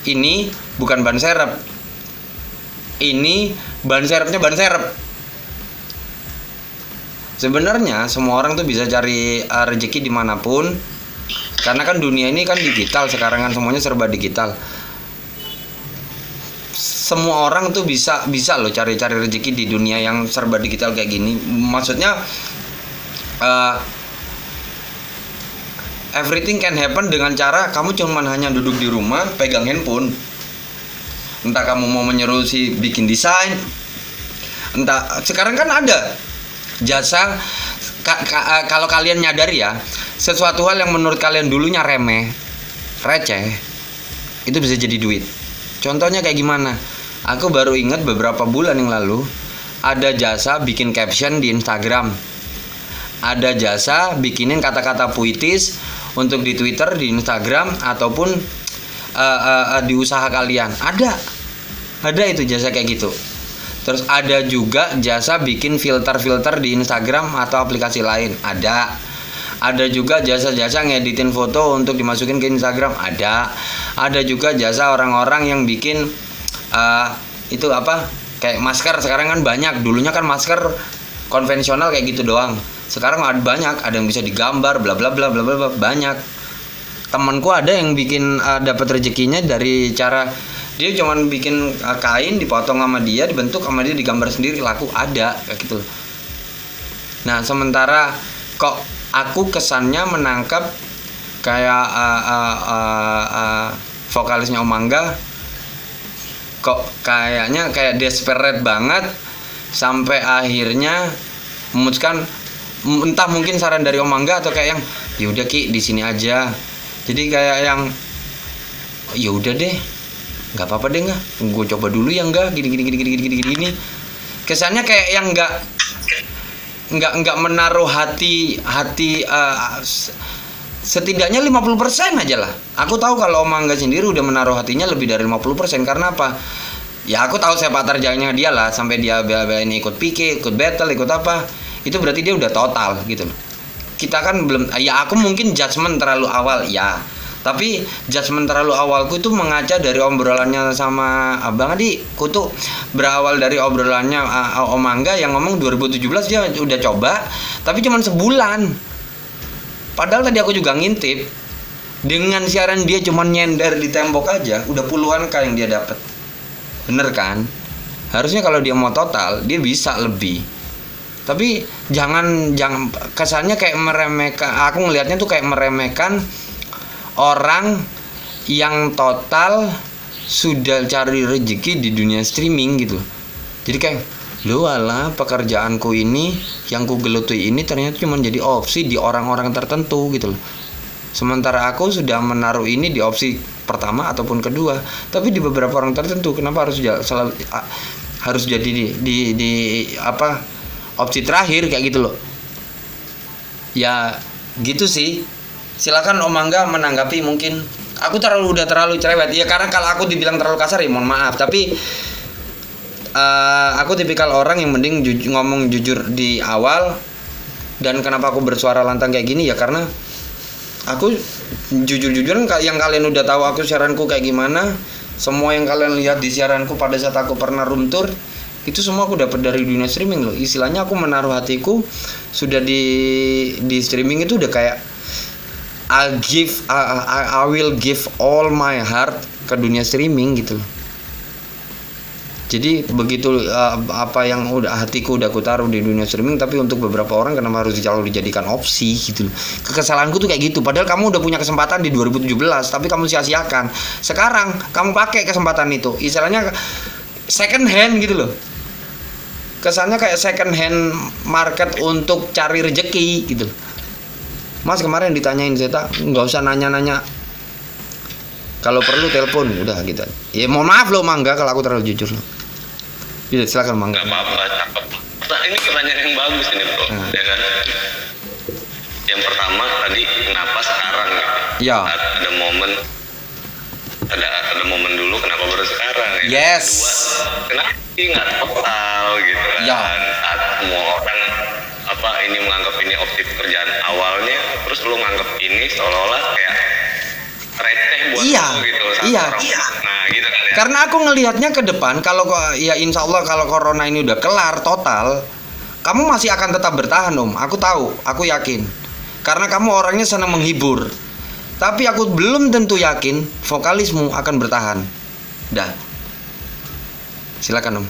Ini bukan ban serep. Ini ban serepnya ban serep. Sebenarnya semua orang tuh bisa cari uh, rezeki di mana pun. Karena kan dunia ini kan digital sekarang kan semuanya serba digital. Semua orang tuh bisa bisa loh cari-cari rezeki di dunia yang serba digital kayak gini. Maksudnya uh, everything can happen dengan cara kamu cuman hanya duduk di rumah pegang handphone. Entah kamu mau menyuruh si bikin desain. Entah sekarang kan ada jasa ka- ka- eh, kalau kalian nyadar ya sesuatu hal yang menurut kalian dulunya remeh receh itu bisa jadi duit. Contohnya kayak gimana? Aku baru ingat beberapa bulan yang lalu ada jasa bikin caption di Instagram. Ada jasa bikinin kata-kata puitis untuk di Twitter, di Instagram ataupun eh, eh, eh, di usaha kalian. Ada. Ada itu jasa kayak gitu. Terus ada juga jasa bikin filter-filter di Instagram atau aplikasi lain. Ada. Ada juga jasa-jasa ngeditin foto untuk dimasukin ke Instagram. Ada. Ada juga jasa orang-orang yang bikin eh, itu apa? Kayak masker sekarang kan banyak. Dulunya kan masker konvensional kayak gitu doang. Sekarang ada banyak, ada yang bisa digambar, bla bla bla bla bla banyak. Temanku ada yang bikin uh, dapat rezekinya dari cara dia cuman bikin uh, kain dipotong sama dia, dibentuk sama dia digambar sendiri laku ada kayak gitu. Nah, sementara kok aku kesannya menangkap kayak uh, uh, uh, uh, vokalisnya Omangga kok kayaknya kayak desperate banget sampai akhirnya memutuskan entah mungkin saran dari Om Angga atau kayak yang ya udah Ki di sini aja. Jadi kayak yang ya udah deh. nggak apa-apa deh nggak gue coba dulu ya enggak gini gini gini gini gini gini. Kesannya kayak yang nggak nggak nggak menaruh hati hati s- setidaknya 50% aja lah. Aku tahu kalau Om Angga sendiri udah menaruh hatinya lebih dari 50% karena apa? Ya aku tahu sepak terjangnya dia lah sampai dia bela-belain ikut PK ikut battle ikut apa itu berarti dia udah total gitu kita kan belum ya aku mungkin judgement terlalu awal ya. Tapi judgement terlalu awalku itu mengaca dari obrolannya sama abang Adi. Kutu berawal dari obrolannya uh, Om Angga yang ngomong 2017 dia udah coba tapi cuman sebulan. Padahal tadi aku juga ngintip dengan siaran dia cuman nyender di tembok aja udah puluhan k yang dia dapat bener kan? Harusnya kalau dia mau total dia bisa lebih tapi jangan jangan kesannya kayak meremehkan aku ngelihatnya tuh kayak meremehkan orang yang total sudah cari rezeki di dunia streaming gitu. Jadi kayak lu alah pekerjaanku ini yang ku geluti ini ternyata cuma jadi opsi di orang-orang tertentu gitu loh. Sementara aku sudah menaruh ini di opsi pertama ataupun kedua tapi di beberapa orang tertentu kenapa harus selalu harus jadi di, di, di apa opsi terakhir kayak gitu loh. Ya gitu sih. Silakan Om Angga menanggapi mungkin. Aku terlalu udah terlalu cerewet. Ya karena kalau aku dibilang terlalu kasar ya mohon maaf. Tapi eh, aku tipikal orang yang mending juj- ngomong jujur di awal. Dan kenapa aku bersuara lantang kayak gini? Ya karena aku jujur-jujuran yang kalian udah tahu aku siaranku kayak gimana. Semua yang kalian lihat di siaranku pada saat aku pernah room tour itu semua aku dapat dari dunia streaming loh istilahnya aku menaruh hatiku sudah di di streaming itu udah kayak I give I, I, I will give all my heart ke dunia streaming gitu loh jadi begitu uh, apa yang udah hatiku udah aku taruh di dunia streaming tapi untuk beberapa orang kenapa harus selalu dijadikan opsi gitu loh. Kekesalanku tuh kayak gitu. Padahal kamu udah punya kesempatan di 2017 tapi kamu sia-siakan. Sekarang kamu pakai kesempatan itu. Istilahnya second hand gitu loh. Kesannya kayak second hand market untuk cari rejeki gitu. Mas kemarin ditanyain Zeta nggak usah nanya-nanya kalau perlu telepon udah gitu. Ya mohon maaf loh Mangga kalau aku terlalu jujur loh. Iya, silakan Mangga. nggak apa-apa nah ini pertanyaan yang bagus ini bro Hmm. ya kan yang pertama tadi kenapa sekarang gitu Ya. Ada momen ada ada momen dulu kenapa baru sekarang ya Yes. kedua kenapa sih nggak total gitu kan Ya. saat semua orang apa ini menganggap ini opsi pekerjaan awalnya terus lu nganggap ini seolah-olah kayak receh buat Iya. lu gitu Iya. orang- nah gitu kan ya Karena aku ngelihatnya ke depan kalau ya insya Allah kalau corona ini udah kelar total, kamu masih akan tetap bertahan om. Aku tahu, aku yakin. Karena kamu orangnya senang menghibur. Tapi aku belum tentu yakin vokalismu akan bertahan. Dah. Silakan om.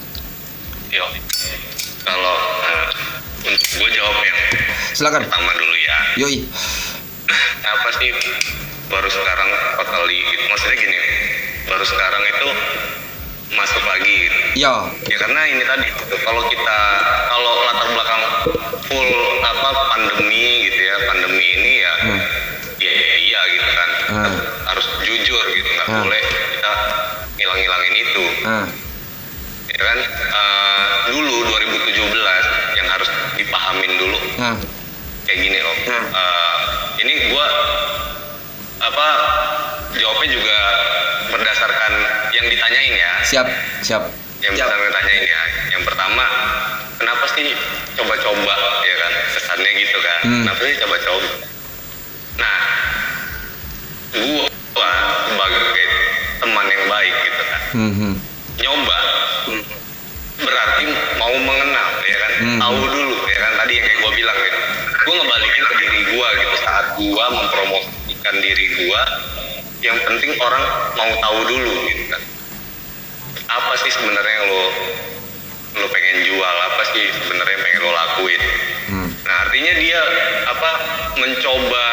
Yo, kalau uh, untuk gue jawab yang Silakan. pertama dulu ya. Yoi. kenapa sih baru sekarang totally gitu maksudnya gini baru sekarang itu masuk lagi gitu. Yo, ya karena ini tadi kalau kita kalau latar belakang full apa pandemi gitu ya pandemi ini ya Hmm. ya, ya iya gitu kan Hmm. harus jujur gitu nggak Hmm. boleh kita ngilang-ngilangin itu ah, ya kan? Eh, dulu 2017 yang harus dipahamin dulu. Ah, kayak gini loh Hmm. Eh, ini gua apa jawabnya juga berdasarkan yang ditanyain ya. Siap, siap. yang berdasarkan ditanyain ya. Yang pertama kenapa sih coba-coba ya kan? Kesannya gitu kan. Hmm. kenapa sih coba-coba? Nah gua sebagai teman yang baik gitu kan. Hmm, hmm. Nyoba berarti mau mengenal ya kan? Hmm. tahu dulu ya kan? Tadi yang kayak gue bilang gitu gue ngebalikin ke diri gue gitu. Saat gue mempromosikan diri gue yang penting orang mau tahu dulu gitu kan. Apa sih sebenarnya yang lo lo pengen jual? Apa sih sebenarnya yang pengen lo lakuin? Hmm. Nah artinya dia apa mencoba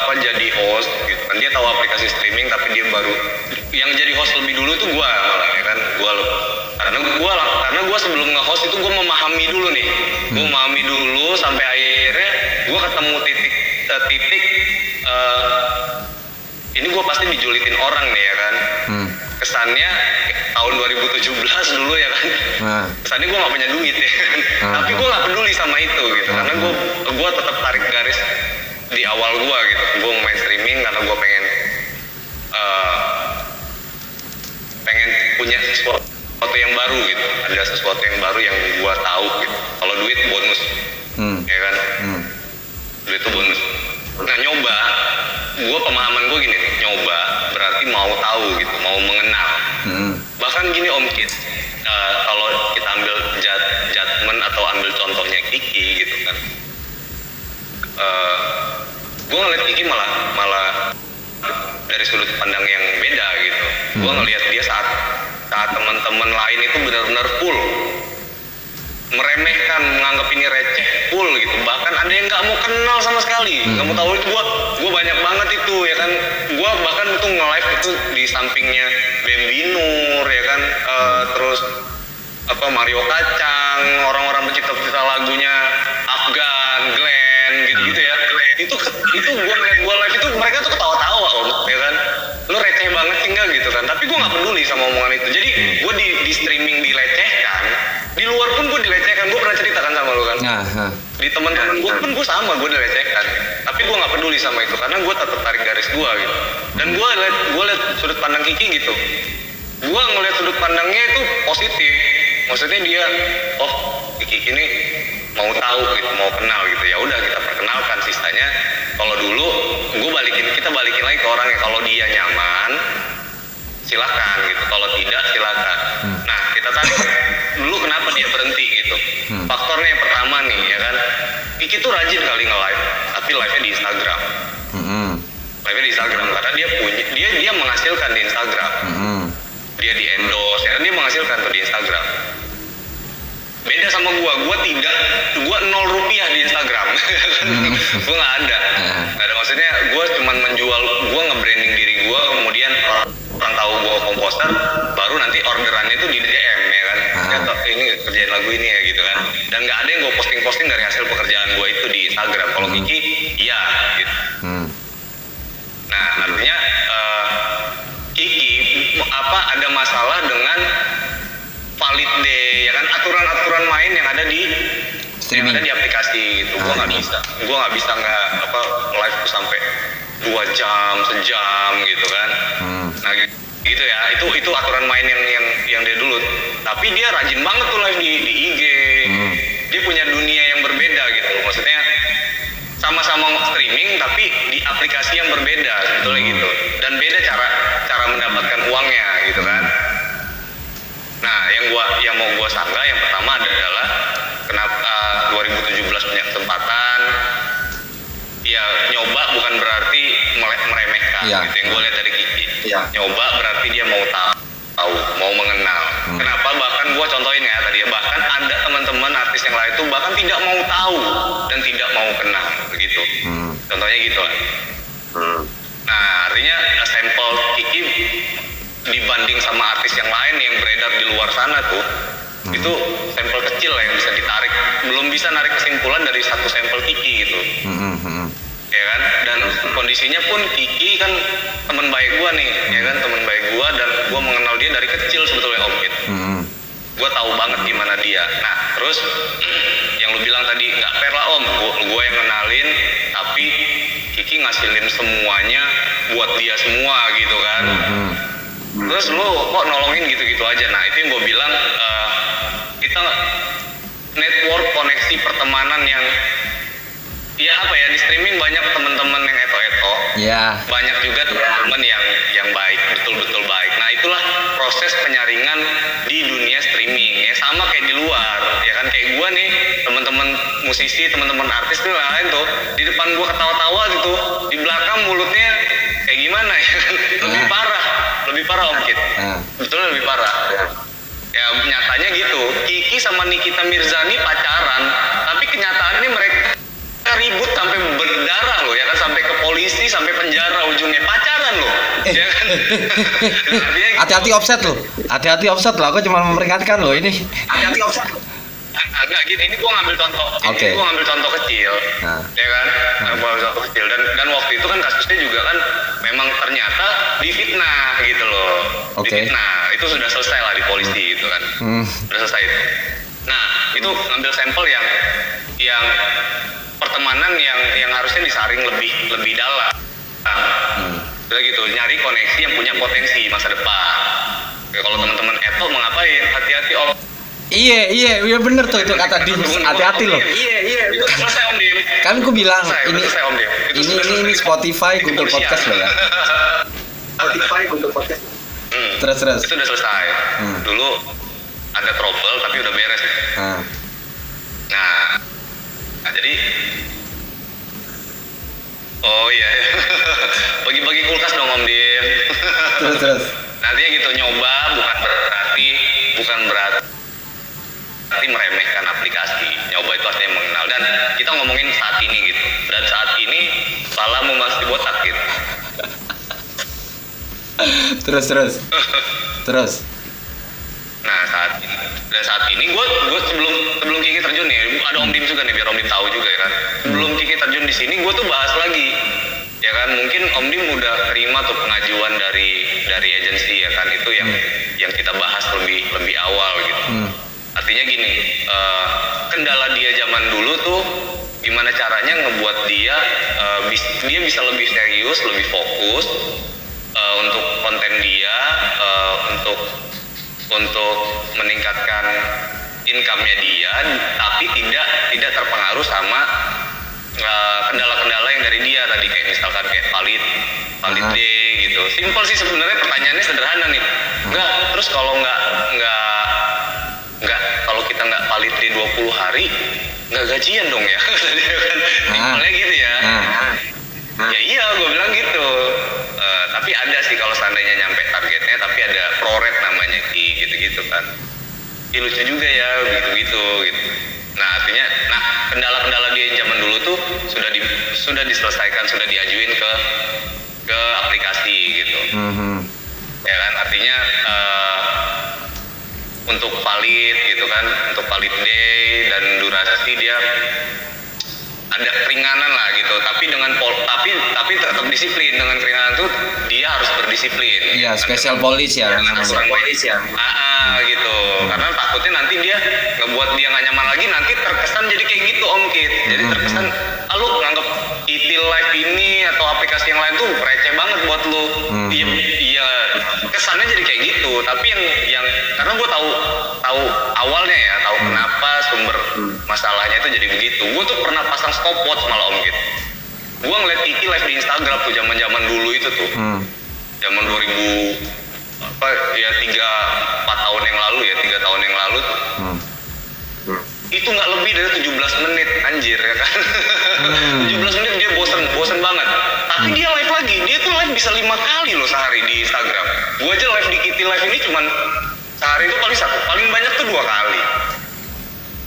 apa jadi host dia tahu aplikasi streaming tapi dia baru yang jadi host lebih dulu tuh gua malah ya kan? Gua lo- karena gua karena gua sebelum nge-host itu gua memahami dulu nih. Gua memahami dulu sampai akhirnya gua ketemu titik eh, titik eh, ini gua pasti dijulitin orang nih ya kan? Hmm. kesannya tahun 2017 dulu ya kan? Nah, kesannya gue gak punya duit ya kan? Ah. tapi gue gak peduli sama itu gitu. Karena gue gue tetap tarik garis di awal gue gitu. Gue main streaming karena gue pengen eh, pengen punya sesuatu yang baru gitu. Ada sesuatu yang baru yang gue tahu gitu. Kalau duit bonus. Hmm. ya kan? Hmm. duit itu bonus. Nah nyoba. Gue pemahaman gue gini nih. Nyoba berarti mau tahu gitu mau mengenal. Hmm. bahkan gini Om Kit eh, kalau kita ambil jat, judgement atau ambil contohnya Kiki gitu kan gue ngeliat Kiki malah malah dari sudut pandang yang beda gitu. Gue Hmm. ngelihat dia saat saat teman-teman lain itu benar-benar full. Meremehkan menganggap ini receh full gitu. Bahkan ada yang nggak mau kenal sama sekali. Nggak mau tahu itu gua gua banyak banget itu ya kan. Gua bahkan itu nge-live itu di sampingnya Bembinur ya kan. Eh, terus apa Mario Kacang orang-orang pencipta-pencipta lagunya Afgan Glenn gitu-gitu ya itu itu gua ngeliat gua live itu mereka tuh ketawa-tawa om ya kan? Lu receh banget sih enggak gitu kan? Tapi gua nggak peduli sama omongan itu. Jadi gua di, di streaming dilecehkan di luar pun gue dilecehkan. Gue pernah ceritakan sama lu kan? Nah, nah. di teman-teman gue pun gue sama gue dilecehkan. Tapi gue nggak peduli sama itu karena gue tetap tarik garis gue gitu. Dan gue liat gue liat sudut pandang Kiki gitu. Gue ngeliat sudut pandangnya itu positif. Maksudnya dia oh Kiki ini mau tahu gitu mau kenal gitu. Ya udah kita perkenalkan sisanya. Kalau dulu gue balikin kita balikin lagi ke orangnya. Kalau dia nyaman silakan gitu. Kalau tidak silakan. Nah kita tahu dulu kenapa dia berhenti? Gitu. Hmm. faktornya yang pertama nih ya kan. Kiki tuh rajin kali nge-live tapi live-nya di Instagram. Hmm. live-nya di Instagram karena dia punya dia dia menghasilkan di Instagram. Hmm. dia di endorse ya kan dia menghasilkan tuh di Instagram beda sama gua. Gua tidak gua nol rupiah di Instagram. <laughs> Gua nggak ada. Hmm. nggak ada. Maksudnya gua cuman menjual gua nge-branding diri gua kemudian orang, orang tahu gua komposer baru nanti orderannya itu di DM ya kan? Ah. toh, ini kerjain lagu ini ya gitu kan. Dan nggak ada yang gua posting-posting dari hasil pekerjaan gua itu di Instagram. Kalau Kiki iya gitu. Hmm. Nah, artinya eh, Kiki apa ada masalah dengan valid day ya kan aturan-aturan main yang ada di Streaming. yang ada di aplikasi gitu. Gua Ah, nggak iya. bisa, gua nggak bisa nggak apa live tuh sampai dua jam, sejam gitu kan. Hmm. Nah gitu ya, itu itu aturan main yang yang yang dia dulu. Tapi dia rajin banget tuh live di, di IG. Hmm. Dia punya dunia yang berbeda gitu. Maksudnya sama-sama streaming tapi di aplikasi yang berbeda sebetulnya Hmm. gitu. Dan beda cara cara mendapatkan uangnya gitu kan. Nah, yang gua yang mau gua sanggah yang pertama adalah kenapa eh, 2017 punya kesempatan ya nyoba bukan berarti meremehkan Iya. gitu yang gue lihat dari Kiki Iya. nyoba berarti dia mau tahu tahu mau mengenal Hmm. kenapa bahkan gue contohin ya tadi ya bahkan ada teman-teman artis yang lain tuh bahkan tidak mau tahu dan tidak mau kenal begitu Hmm. contohnya gitu lah Hmm. Nah, artinya sampel Kiki dibanding sama artis yang lain yang beredar di luar sana tuh, itu sampel kecil lah yang bisa ditarik. Belum bisa narik kesimpulan dari satu sampel Kiki gitu. Hmm, hmm, hmm. Ya kan? Dan kondisinya pun Kiki kan teman baik gua nih, ya kan? Teman baik gua dan gua mengenal dia dari kecil sebetulnya Om Kit. Hmm, hmm. gue tahu banget gimana dia. Nah, terus yang lu bilang tadi nggak fair lah om, gue yang kenalin, tapi Kiki ngasilin semuanya buat dia semua gitu kan. Hmm. Terus lu kok nolongin gitu-gitu aja. Nah, itu yang gue bilang eh, kita network koneksi pertemanan yang ya apa ya di streaming banyak teman-teman yang eto-eto. Ya. banyak juga teman-teman yang yang baik betul-betul baik. Nah itulah proses penyaringan di dunia streaming ya. Sama kayak di luar ya kan? Kayak gua nih teman-teman musisi teman-teman artis tuh lain tuh di depan gua ketawa-tawa gitu. Di belakang mulutnya kayak gimana ya <laughs> lebih Ah. parah lebih parah om Kit Ah. betul lebih parah ya nyatanya gitu Kiki sama Nikita Mirzani pacaran tapi kenyataannya mereka ribut sampai berdarah loh ya kan sampai ke polisi sampai penjara ujungnya pacaran loh ya kan <laughs> gitu. Hati-hati offset lo. Hati-hati offset lo. Aku cuma memperingatkan lo ini. hati-hati offset agak gitu ini gua ngambil contoh Oke. ini gua ngambil contoh kecil Nah. ya kan nah. gua ngambil contoh kecil dan dan waktu itu kan kasusnya juga kan memang ternyata difitnah gitu loh Oke. difitnah itu sudah selesai lah di polisi gitu kan Hmm. udah selesai itu. Nah, itu ngambil sampel yang yang pertemanan yang yang harusnya disaring lebih lebih dalam. Hmm. Udah gitu, nyari koneksi yang punya potensi masa depan. Ya, kalau teman-teman Eto mau ngapain? Hati-hati om. Iya, iya, iya bener tuh itu kata Dim. Hati-hati lo. Iya, iya. Itu selesai om Dim. Kan ku bilang Selesai, ini selesai, Om Dim. Itu ini ini, ini. Spotify, Google. Podcast lo ya. Spotify untuk podcast. Hmm. Terus terus. Itu udah selesai. Hmm. Dulu ada trouble tapi udah beres. Nah. Nah, nah jadi Oh iya, <laughs> bagi-bagi kulkas dong Om Dim. Terus terus. Nantinya gitu nyoba bukan berarti bukan berarti berarti meremehkan aplikasi. Nyoba itu artinya mengenal dan kita ngomongin saat ini gitu. Dan saat ini salamu masih botak gitu. <laughs> Terus terus. Terus. Nah saat ini dan saat ini gue gue sebelum sebelum Kiki terjun nih ada Om Dim juga nih biar Om Dim tahu juga ya kan. Sebelum Kiki terjun di sini gue tuh bahas lagi ya kan mungkin Om Dim udah terima tuh pengajuan dari dari agensi ya kan itu yang yang kita bahas lebih lebih awal gitu. Hmm. Artinya gini eh, kendala dia zaman dulu tuh gimana caranya ngebuat dia bis- dia bisa lebih serius lebih fokus eh, untuk konten dia eh, untuk untuk meningkatkan income-nya dia tapi tidak tidak terpengaruh sama eh, kendala-kendala yang dari dia tadi kayak misalkan kayak valid valid day gitu. Simpel sih sebenarnya pertanyaannya sederhana nih. Enggak terus kalau nggak nggak 20 hari nggak gajian dong ya. <laughs> Kan simpelnya gitu ya. Nah. ya iya gue bilang gitu. Eh, tapi ada sih kalau seandainya nyampe targetnya tapi ada proret namanya Ki gitu-gitu kan. Lucu juga ya gitu-gitu gitu. Nah artinya nah kendala-kendala dia zaman dulu tuh sudah di, sudah diselesaikan sudah diajuin ke ke aplikasi gitu. Mhm. ya kan artinya eh, untuk valid gitu kan untuk valid day dan durasi dia ada keringanan lah gitu. Tapi dengan pol tapi tapi tetap disiplin. Dengan keringanan tuh dia harus berdisiplin. Iya, Dengan- special police ya. dengan namanya. aturan polis ya. Ah, ah, gitu. Karena takutnya nanti dia ngebuat dia nggak nyaman lagi nanti terkesan jadi kayak gitu om Kit. Jadi Hmm, terkesan ah, lu nganggep itil live ini atau aplikasi yang lain tuh receh banget buat lu. Hmm. iya iya kesannya jadi kayak gitu tapi yang yang karena gue tahu tahu awalnya ya tahu kenapa sumber masalahnya itu jadi begitu. Gue tuh pernah pasang stopwatch malah om Kit gue ngeliat Kiki live di Instagram tuh zaman zaman dulu itu tuh. Hmm. zaman 2000 apa ya tiga empat tahun yang lalu ya tiga tahun yang lalu tuh. Hmm. itu nggak lebih dari 17 menit anjir ya kan? Hmm. <laughs> live ini cuman sehari itu paling satu paling banyak tuh dua kali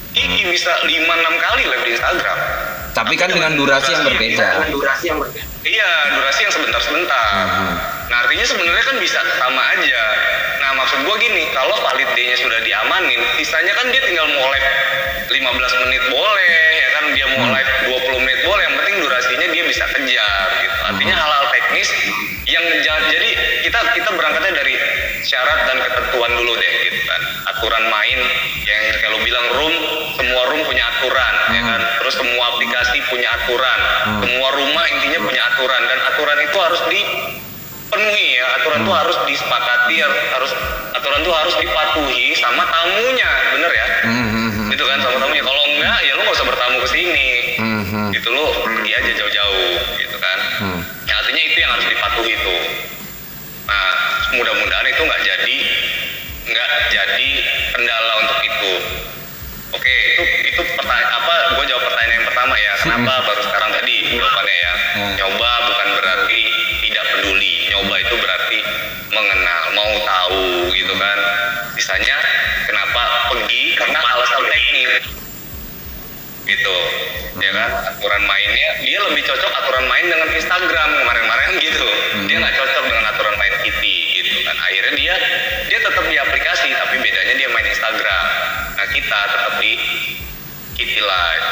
Kiki bisa 5-6 kali live di Instagram Tapi kan dengan durasi yang berbeda. Dengan durasi yang berbeda. Iya, durasi yang sebentar-sebentar. Mhm. Nah, artinya sebenarnya kan bisa sama aja. Nah, maksud gua gini, kalau valid day-nya sudah diamanin, sisanya kan dia tinggal mau live 15 menit boleh, ya kan dia mau Hmm. live 20 menit dia bisa kejar gitu. Artinya Hmm. hal-hal teknis yang jadi kita kita berangkatnya dari syarat dan ketentuan dulu deh gitu kan. Aturan main yang kalau bilang room, semua room punya aturan ya Hmm. kan. Terus semua aplikasi punya aturan, Hmm. semua rumah intinya punya aturan dan aturan itu harus dipenuhi ya. Aturan itu Hmm. harus disepakati, harus aturan itu harus dipatuhi sama tamunya, bener ya? Mhm. Gitu kan sama tamunya. Kalau enggak ya lu nggak usah bertamu ke sini. Mhm. Gitu lu pergi aja jauh-jauh gitu kan. Hmm. Ya, artinya itu yang harus dipatuhi tuh. Nah, mudah-mudahan itu nggak jadi nggak jadi kendala untuk itu. Oke, itu itu pertanyaan apa? Gue jawab pertanyaan yang pertama ya. Kenapa baru sekarang tadi jawabannya ya? Hmm. Nyoba bukan berarti tidak peduli. Nyoba itu berarti mengenal, mau tahu gitu kan. Sisanya kenapa pergi karena alasan teknis gitu. Ya kan? Aturan mainnya dia lebih cocok aturan main dengan Instagram kemarin-kemarin gitu. Dia nggak cocok dengan aturan main Kitty gitu kan. Akhirnya dia dia tetap di aplikasi tapi bedanya dia main Instagram. Nah kita tetap di Kitty Live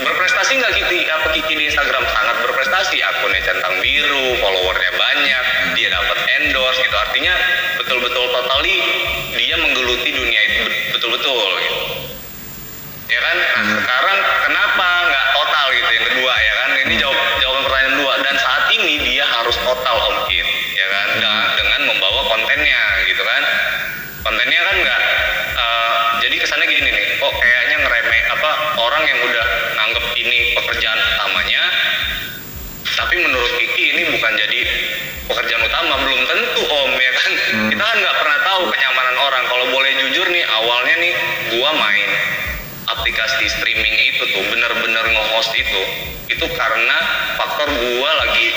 berprestasi nggak Kitty? Apa Kitty di Instagram? Sangat berprestasi. Akunnya centang biru followernya banyak dia dapat endorse gitu. Artinya betul-betul totally dia menggeluti dunia itu. Bet- betul-betul gitu. Ya kan? Nah, sekarang kenapa nggak total gitu yang kedua ya kan? Ini jawab jawaban pertanyaan dua dan saat ini dia harus total om Kit ya kan? Dengan, dengan membawa kontennya gitu kan? Kontennya kan nggak eh, jadi kesannya gini nih kok kayaknya ngeremeh apa orang yang udah nganggep ini pekerjaan utamanya tapi menurut Kiki ini bukan jadi pekerjaan utama belum tentu om ya kan? Kita kan nggak pernah tahu kenyamanan orang. Kalau boleh jujur nih awalnya nih gua main aplikasi streaming itu tuh bener-bener nge-host itu itu karena faktor gua lagi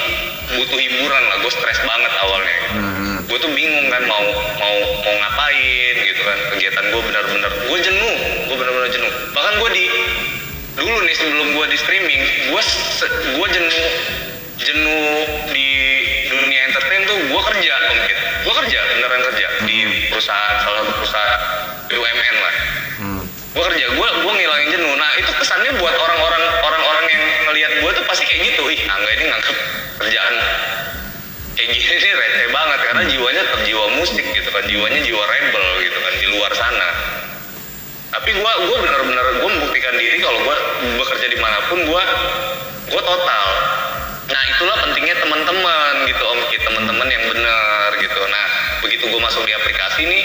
butuh hiburan lah gue stres banget awalnya Mhm. gue tuh bingung kan mau mau mau ngapain gitu kan kegiatan gue bener-bener gue jenuh gue bener-bener jenuh bahkan gue di dulu nih sebelum gue di streaming gue gue jenuh jenuh di dunia entertain tuh gue kerja mungkin gue kerja beneran kerja di perusahaan salah satu perusahaan BUMN lah Hmm. Gue kerja gue gue ngilangin jenuh. Nah itu kesannya buat orang-orang orang-orang yang ngelihat gue tuh pasti kayak gitu. Ih angga ini nganggep kerjaan kayak gini nih receh banget karena jiwanya tetap musik gitu kan. Jiwanya jiwa rebel gitu kan di luar sana. Tapi gue gue bener-bener gue membuktikan diri kalau gue bekerja di mana pun gue gue total. Nah itulah pentingnya teman-teman gitu om. Teman-teman yang benar gitu. Nah begitu gue masuk di aplikasi nih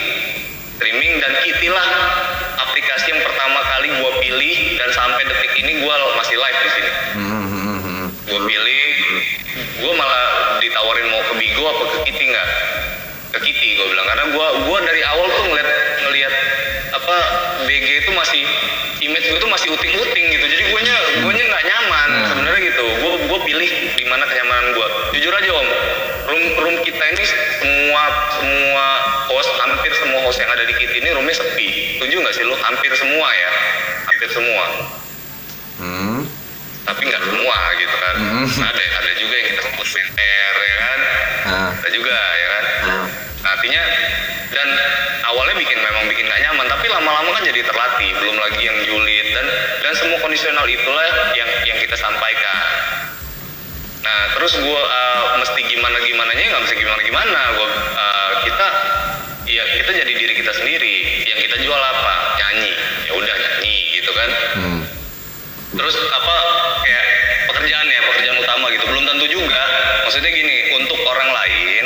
streaming dan Kitty lah aplikasi yang pertama kali gue pilih dan sampai detik ini gue masih live di sini. Gue pilih gue malah ditawarin mau ke Bigo apa ke Kitty nggak? Ke Kitty gue bilang. Karena gue gua dari awal tuh ngeliat ngeliat apa BG itu masih image gue tuh masih uting-uting gitu. Jadi gue nya gue nya nggak nyaman sebenarnya gitu. Gue gue pilih di mana kenyamanan gue jujur aja om room room kita ini semua semua host hampir semua host yang ada di Kitty ini roomnya sepi. Setuju nggak sih lo hampir semua ya? Hampir semua. Hmm. tapi nggak semua gitu kan. Hmm. ada ada juga yang kita sebut center ya kan? Ah. ada juga ya kan? Ah. Nah, artinya dan awalnya bikin memang bikin nggak nyaman tapi lama-lama kan jadi terlatih. Belum lagi yang julid dan dan semua kondisional itulah yang yang kita sampaikan. Nah terus gua uh, mesti gimana gimana nya nggak bisa gimana gimana gua uh, kita ya kita jadi diri kita sendiri yang kita jual apa nyanyi ya udah nyanyi gitu kan Hmm. terus apa kayak pekerjaan ya pekerjaan utama gitu belum tentu juga maksudnya gini untuk orang lain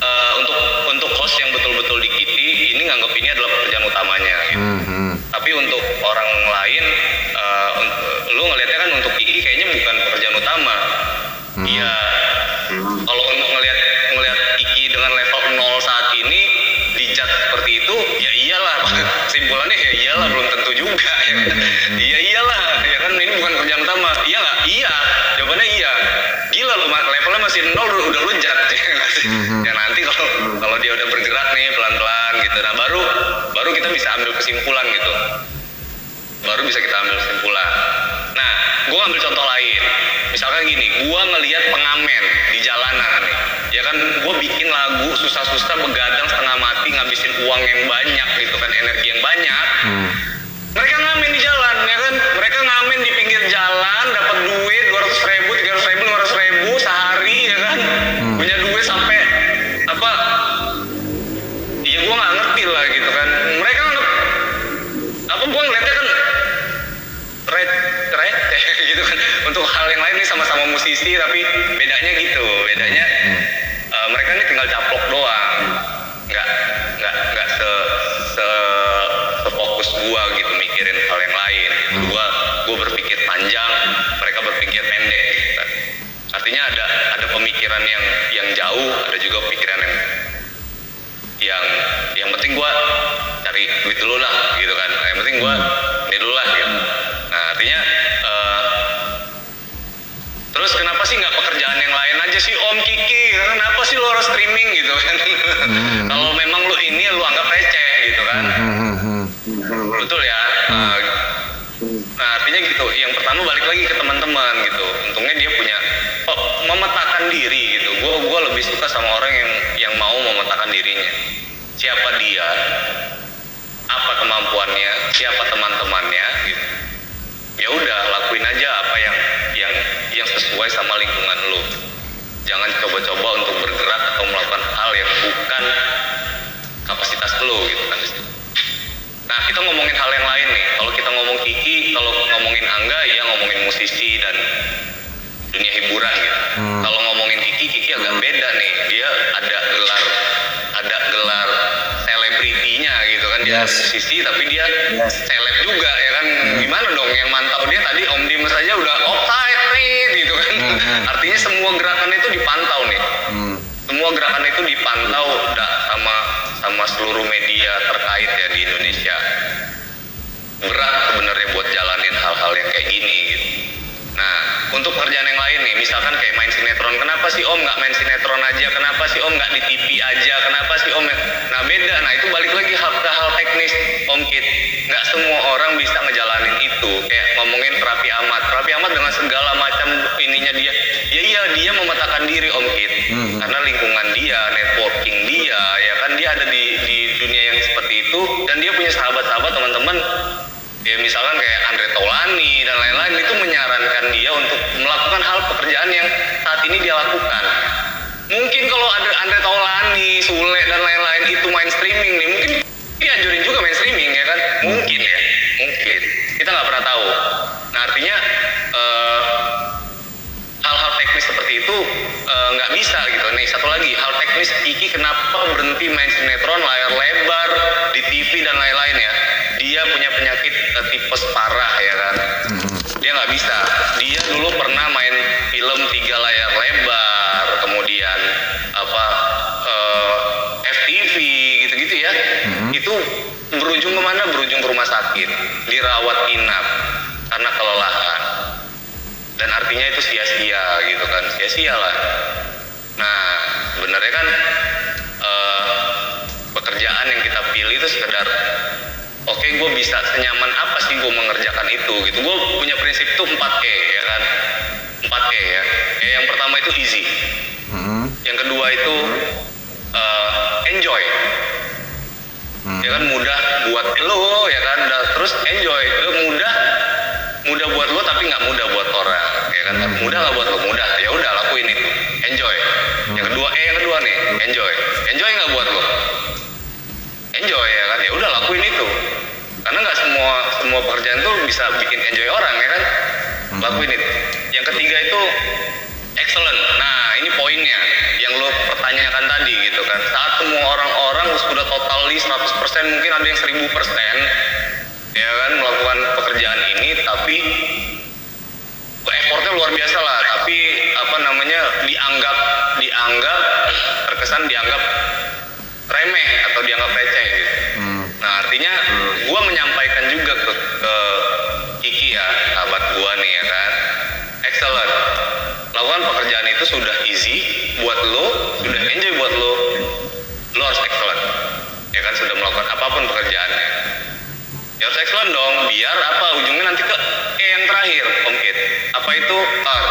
eh, untuk untuk host yang betul-betul di Kitty ini nganggap ini adalah pekerjaan utamanya gitu. Mhm. tapi untuk orang lain un- lu ngelihatnya kan untuk Kiki kayaknya bukan pekerjaan utama Hmm. iya kalau untuk ngelihat ngelihat masih nol udah, udah lu jat ya? Mhm. ya nanti kalau kalau dia udah bergerak nih pelan pelan gitu. Nah baru baru kita bisa ambil kesimpulan gitu. Baru bisa kita ambil kesimpulan. Nah gue ambil contoh lain. Misalkan gini gue ngelihat pengamen di jalanan nih. Ya kan gue bikin lagu susah-susah begadang setengah mati ngabisin uang yang banyak gitu kan energi yang banyak. Hmm. mereka ngamen di jalan musisi tapi bedanya gitu. Bedanya eh, mereka ini tinggal caplok doang. Nggak nggak nggak se se sefokus gua gitu mikirin hal yang lain. Gua gua berpikir panjang mereka berpikir pendek gitu. Artinya ada ada pemikiran yang yang jauh ada juga pemikiran yang yang yang penting gua cari duit dulu lah gitu kan. Yang penting gua ini dulu lah terus kenapa sih nggak pekerjaan yang lain aja sih Om Kiki? Kenapa sih lo harus streaming gitu kan? Kalau memang lo ini lo anggap receh gitu kan? Hmm, hmm, hmm. betul ya. Nah, nah, artinya gitu. Yang pertama balik lagi ke teman-teman gitu. Untungnya dia punya oh, memetakan diri gitu. Gue gua lebih suka sama orang yang yang mau memetakan dirinya. Siapa dia? Apa kemampuannya? Siapa teman-temannya? Gitu. Ya udah lakuin aja apa yang sesuai sama lingkungan lu jangan coba-coba untuk bergerak atau melakukan hal yang bukan kapasitas lu gitu kan Nah, kita ngomongin hal yang lain nih. Kalau kita ngomong Kiki, kalau ngomongin Angga, ya ngomongin musisi dan dunia hiburan gitu. Hmm. Kalau ngomongin Kiki, Kiki agak beda nih. Dia ada gelar, ada gelar selebritinya gitu kan. Dia Yes. musisi, tapi dia seleb juga ya kan. Gimana dong? Yang mantau dia tadi Om Dimas aja udah offside. Hmm. Artinya semua gerakan itu dipantau nih Hmm. semua gerakan itu dipantau da- sama sama seluruh media terkait ya di Indonesia berat sebenarnya buat jalanin hal-hal yang kayak gini gitu. Nah, untuk pekerjaan yang lain nih, misalkan kayak main sinetron, kenapa sih Om nggak main sinetron aja? Kenapa sih Om nggak di TV aja? Kenapa sih Om? Nah beda, nah itu balik lagi hal ke hal teknis Om Kit. Nggak semua orang bisa ngejalanin itu. Kayak ngomongin terapi amat, terapi amat dengan segala macam ininya dia. Ya iya dia memetakan diri Om Kit, Mhm. karena lingkungan dia, networking dia, ya kan? Dia ada di di dunia yang seperti itu. Dan dia punya sahabat-sahabat teman-teman. Ya misalkan kayak Andre Taulani dan lain-lain itu menyarankan dia untuk melakukan hal pekerjaan yang saat ini dia lakukan. Mungkin kalau ada Andre Taulani, Sule dan lain-lain itu main streaming nih mungkin dia anjurin juga main streaming ya kan? Mungkin kita nggak pernah tahu nah artinya eh, hal-hal teknis seperti itu eh, nggak bisa gitu. Nih satu lagi hal teknis. Kiki kenapa berhenti main sinetron layar lebar di TV dan lain-lain ya? Dia punya penyakit eh, tipes parah ya kan? Dia nggak bisa. Dia dulu pernah main film tiga layar lebar kemudian apa eh, FTV gitu-gitu ya. Itu berujung ke mana berujung ke rumah sakit. Dirawat inap karena kelelahan. Dan artinya itu sia-sia gitu kan. Sia-sia lah nah sebenarnya kan eh, pekerjaan yang kita pilih itu sekedar oke gue bisa senyaman apa sih gue mengerjakan itu gitu. Gue punya prinsip itu 4E ya kan? 4E ya. E yang pertama itu easy. Hmm. yang kedua itu eh, enjoy. Hmm. ya kan mudah buat lo ya kan? Dan terus enjoy. Lo mudah mudah buat lo tapi nggak mudah buat orang ya kan? Hmm. mudah nggak buat lo mudah. Ya udah lakuin itu. Enjoy yang kedua eh yang kedua nih. Enjoy. Enjoy nggak buat lo enjoy ya kan? Ya udah lakuin itu. Karena nggak semua semua pekerjaan tuh bisa bikin enjoy orang ya kan? Lakuin itu. Yang ketiga itu excellent. Nah ini poinnya yang lo pertanyakan tadi gitu kan. Saat semua orang-orang sudah totally 100% mungkin ada yang 1000% ya kan itu sudah easy buat lo sudah enjoy buat lo. Lo harus excellent ya kan? Sudah melakukan apa pun pekerjaannya. Ya harus excellent dong biar apa? Ujungnya nanti ke E yang terakhir Om Kit. Apa itu? Earn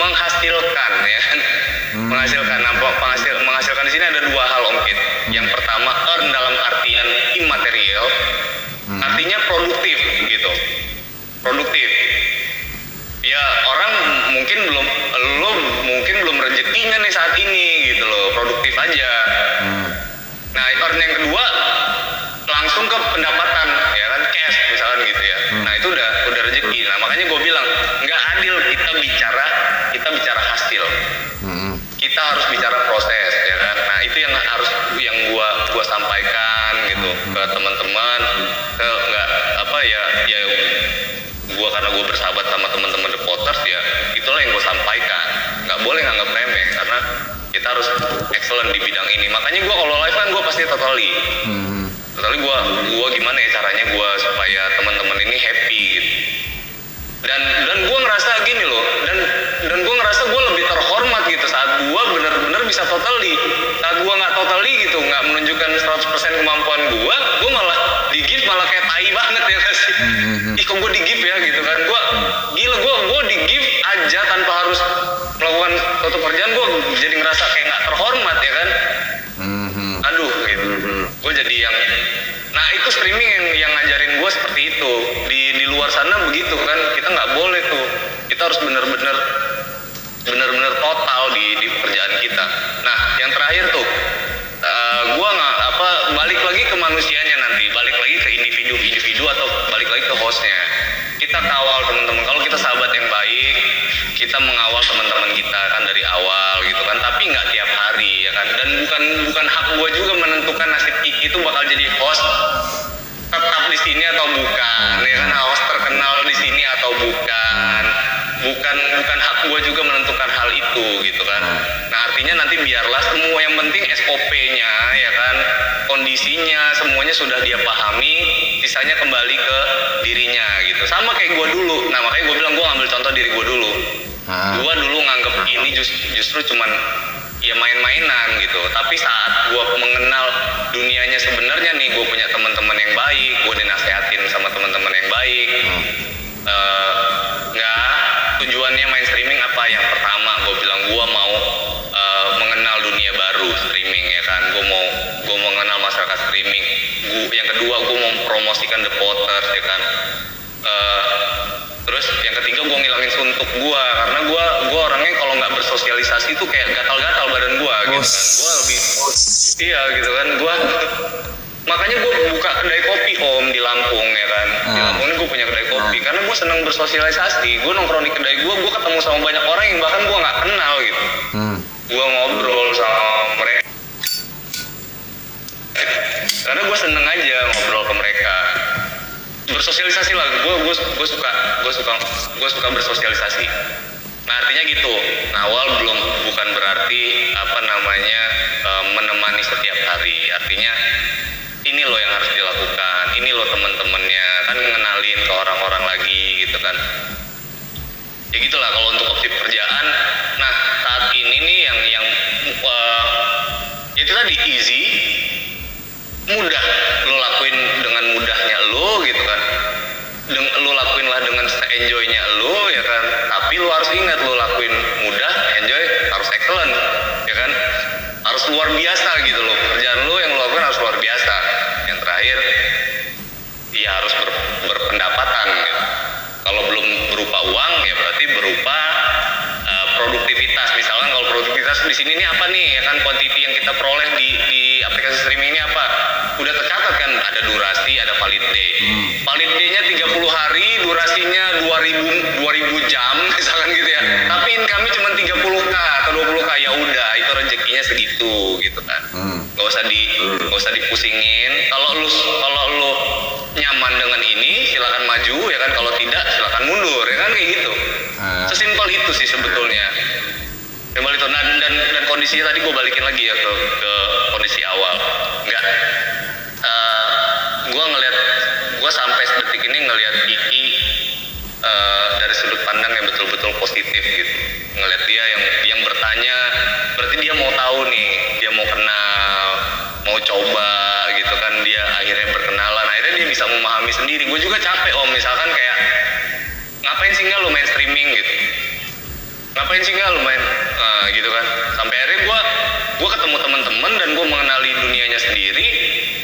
menghasilkan ya kan? Menghasilkan nah, pe- penghasil menghasilkan di sini ada dua hal Om Kit. Yang pertama earn dalam artian imaterial artinya produktif gitu. Produktif ya orang mungkin belum lo mungkin rezekinya nih saat ini gitu loh. Produktif aja. Hmm. nah earn yang kedua langsung ke pendapatan harus excellent di bidang ini. Makanya gua kalau live kan gua pasti totally. Hmm. totally gua gua gimana ya caranya gua supaya teman-teman ini happy gitu. Dan dan gue ngerasa gini loh dan dan gue ngerasa gue lebih terhormat gitu saat gue bener-bener bisa totally. Saat gue nggak totally gitu nggak menunjukkan 100% kemampuan gue gue malah di gift malah kayak tai banget ya nggak sih? Ih kok gue di gift ya gitu kan. Gue gila gue gue di gift aja tanpa harus melakukan suatu kerjaan gue Hmm. aduh gitu. Gue jadi yang nah itu streaming yang yang ngajarin gue seperti itu. Di di luar sana begitu kan kita nggak boleh tuh. Kita harus bener-bener bener-bener total di di pekerjaan kita. Nah yang terakhir tuh eh, gue nggak apa balik lagi ke manusianya nanti. Balik lagi ke individu individu atau balik lagi ke hostnya. Kita kawal teman-teman. Kalau kita sahabat yang baik kita mengawal teman-teman kita bukan hak gue juga menentukan nasib Kiki itu bakal jadi host tetap di sini atau bukan? Ya kan host terkenal di sini atau bukan? Bukan bukan hak gue juga menentukan hal itu gitu kan? Nah artinya nanti biarlah semua yang penting SOP-nya ya kan? Kondisinya semuanya sudah dia pahami sisanya kembali ke dirinya gitu. Sama kayak gue dulu. Nah makanya gue bilang gue ngambil contoh diri gue dulu. Ah. gue dulu nganggep ini just- justru cuman ya main-mainan gitu. Tapi saat gue mengenal dunianya sebenarnya nih gue punya teman-teman yang baik gue dinasehatin sama teman-teman yang baik. Eh, nggak tujuannya main streaming apa? Yang pertama gue bilang gue mau eh, mengenal dunia baru streaming ya kan? Gue mau gue mau mengenal masyarakat streaming. Gua, yang kedua gue mau promosikan The Potters ya kan terus yang ketiga gue ngilangin suntuk gue karena gue gue orangnya kalau nggak bersosialisasi tuh kayak gatal-gatal badan gue gitu kan. Gue lebih iya gitu kan. Gue makanya gue buka kedai kopi om di Lampung ya kan. Di Ah. Lampung ini gue punya kedai kopi karena gue seneng bersosialisasi. Gue nongkrong di kedai gue gue ketemu sama banyak orang yang bahkan gue nggak kenal gitu. Hmm. gue ngobrol sama mereka. Karena gue seneng aja ngobrol ke mereka bersosialisasi lah. Gue gue gue suka gue suka gue suka bersosialisasi. Nah artinya gitu. Awal belum bukan berarti apa namanya eh, menemani setiap hari. Artinya ini loh yang harus dilakukan. Ini loh teman-temannya. Kan ngenalin ke orang-orang lagi gitu kan. Ya gitulah kalau untuk opsi pekerjaan. Nah saat ini nih yang yang eh, itu tadi easy mudah lo lakuin dengan mudahnya lo gitu kan Deng, lo lakuinlah dengan enjoynya lo ya kan tapi lo harus ingat lo lakuin mudah enjoy harus excellent ya kan? Harus luar biasa gitu loh pekerjaan lo yang lo lakukan harus luar biasa. Yang terakhir ya harus ber- berpendapatan gitu. kalau belum berupa uang ya berarti berupa uh, produktivitas. Misalkan kalau produktivitas di sini nih apa nih? Ya kan quantity yang kita peroleh di di aplikasi streaming ini apa? Udah tercatat kan? Ada durasi ada valid day. Valid day-nya 30 hari durasinya 2000 2000 jam <laughs> misalkan gitu ya tapi income-nya cuma 30k atau 20k ya udah itu segitu gitu kan. Hmm. nggak usah di nggak usah dipusingin. Kalau lu kalau lu nyaman dengan ini silakan maju ya kan. Kalau tidak silakan mundur ya kan kayak gitu. Ah. sesimpel itu sih sebetulnya. Sesimpel itu dan dan, dan kondisinya tadi gue balikin lagi ya ke ke kondisi awal. Nggak gue ngelihat gue sampai detik ini ngelihat gue juga capek om. Misalkan kayak ngapain sih nggak lu main streaming gitu? Ngapain sih nggak lu main eh, gitu kan? Sampai akhirnya gue gue ketemu teman-teman dan gue mengenali dunianya sendiri.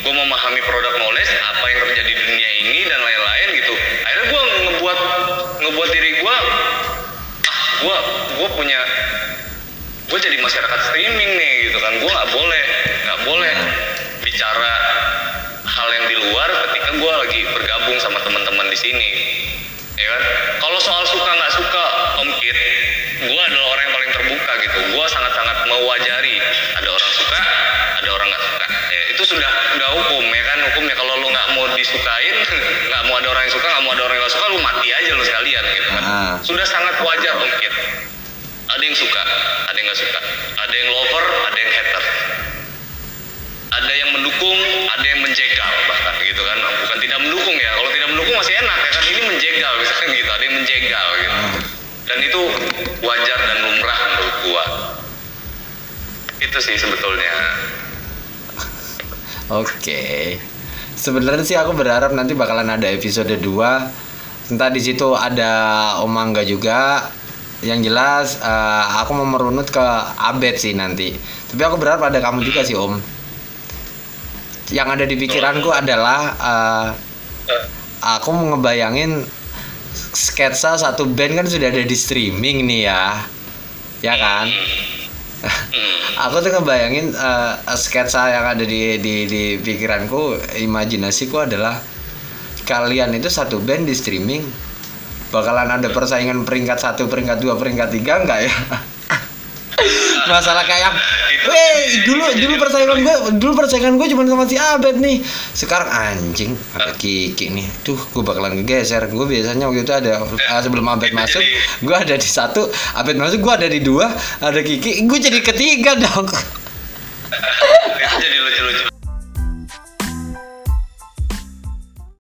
Gue memahami produk knowledge apa yang terjadi di dunia ini dan lain-lain gitu. Akhirnya gue ngebuat ngebuat diri gue ah gue gue punya gue jadi masyarakat streaming nih gitu kan. Gue nggak boleh nggak boleh bicara hal yang di luar ketika gue lagi bergabung sama teman-teman di sini. Ya kan? Kalau soal suka nggak suka om Kit gue adalah orang yang paling terbuka gitu. Gue sangat-sangat mewajari. Ada orang suka ada orang nggak suka. Ya, itu sudah sudah hukum ya kan? Hukumnya kalau lu nggak mau disukain <laughs> nggak mau ada orang yang suka nggak mau ada orang yang nggak suka lu mati aja lu sekalian gitu kan? Ah. sudah sangat wajar om Kit. Ada yang suka ada yang nggak suka. Ada yang lover ada yang hater ada yang mendukung ada yang menjegal bahkan gitu kan bukan tidak mendukung ya kalau tidak mendukung masih enak ya kan ini menjegal misalkan gitu ada yang menjegal gitu dan itu wajar dan lumrah menurut gua itu sih sebetulnya Oke. Sebenarnya sih aku berharap nanti bakalan ada episode 2. Entah di situ ada Om Angga juga. Yang jelas eh, aku mau merunut ke Abed sih nanti. Tapi aku berharap ada kamu juga sih Om. Yang ada di pikiranku adalah eh, aku mau ngebayangin sketsa satu band kan sudah ada di streaming nih ya. Ya kan? aku tuh ngebayangin eh, sketsa yang ada di, di di pikiranku imajinasiku adalah kalian itu satu band di streaming bakalan ada persaingan peringkat satu peringkat dua peringkat tiga enggak ya masalah kayak weh dulu dulu persaingan gue dulu persaingan gue cuma sama si Abed nih. Sekarang anjing ada Kiki nih. Tuh gue bakalan geser. Gue biasanya waktu itu ada eh, sebelum Abed masuk gue ada di satu Abed masuk gue ada di dua ada Kiki gue jadi ketiga dong. Itu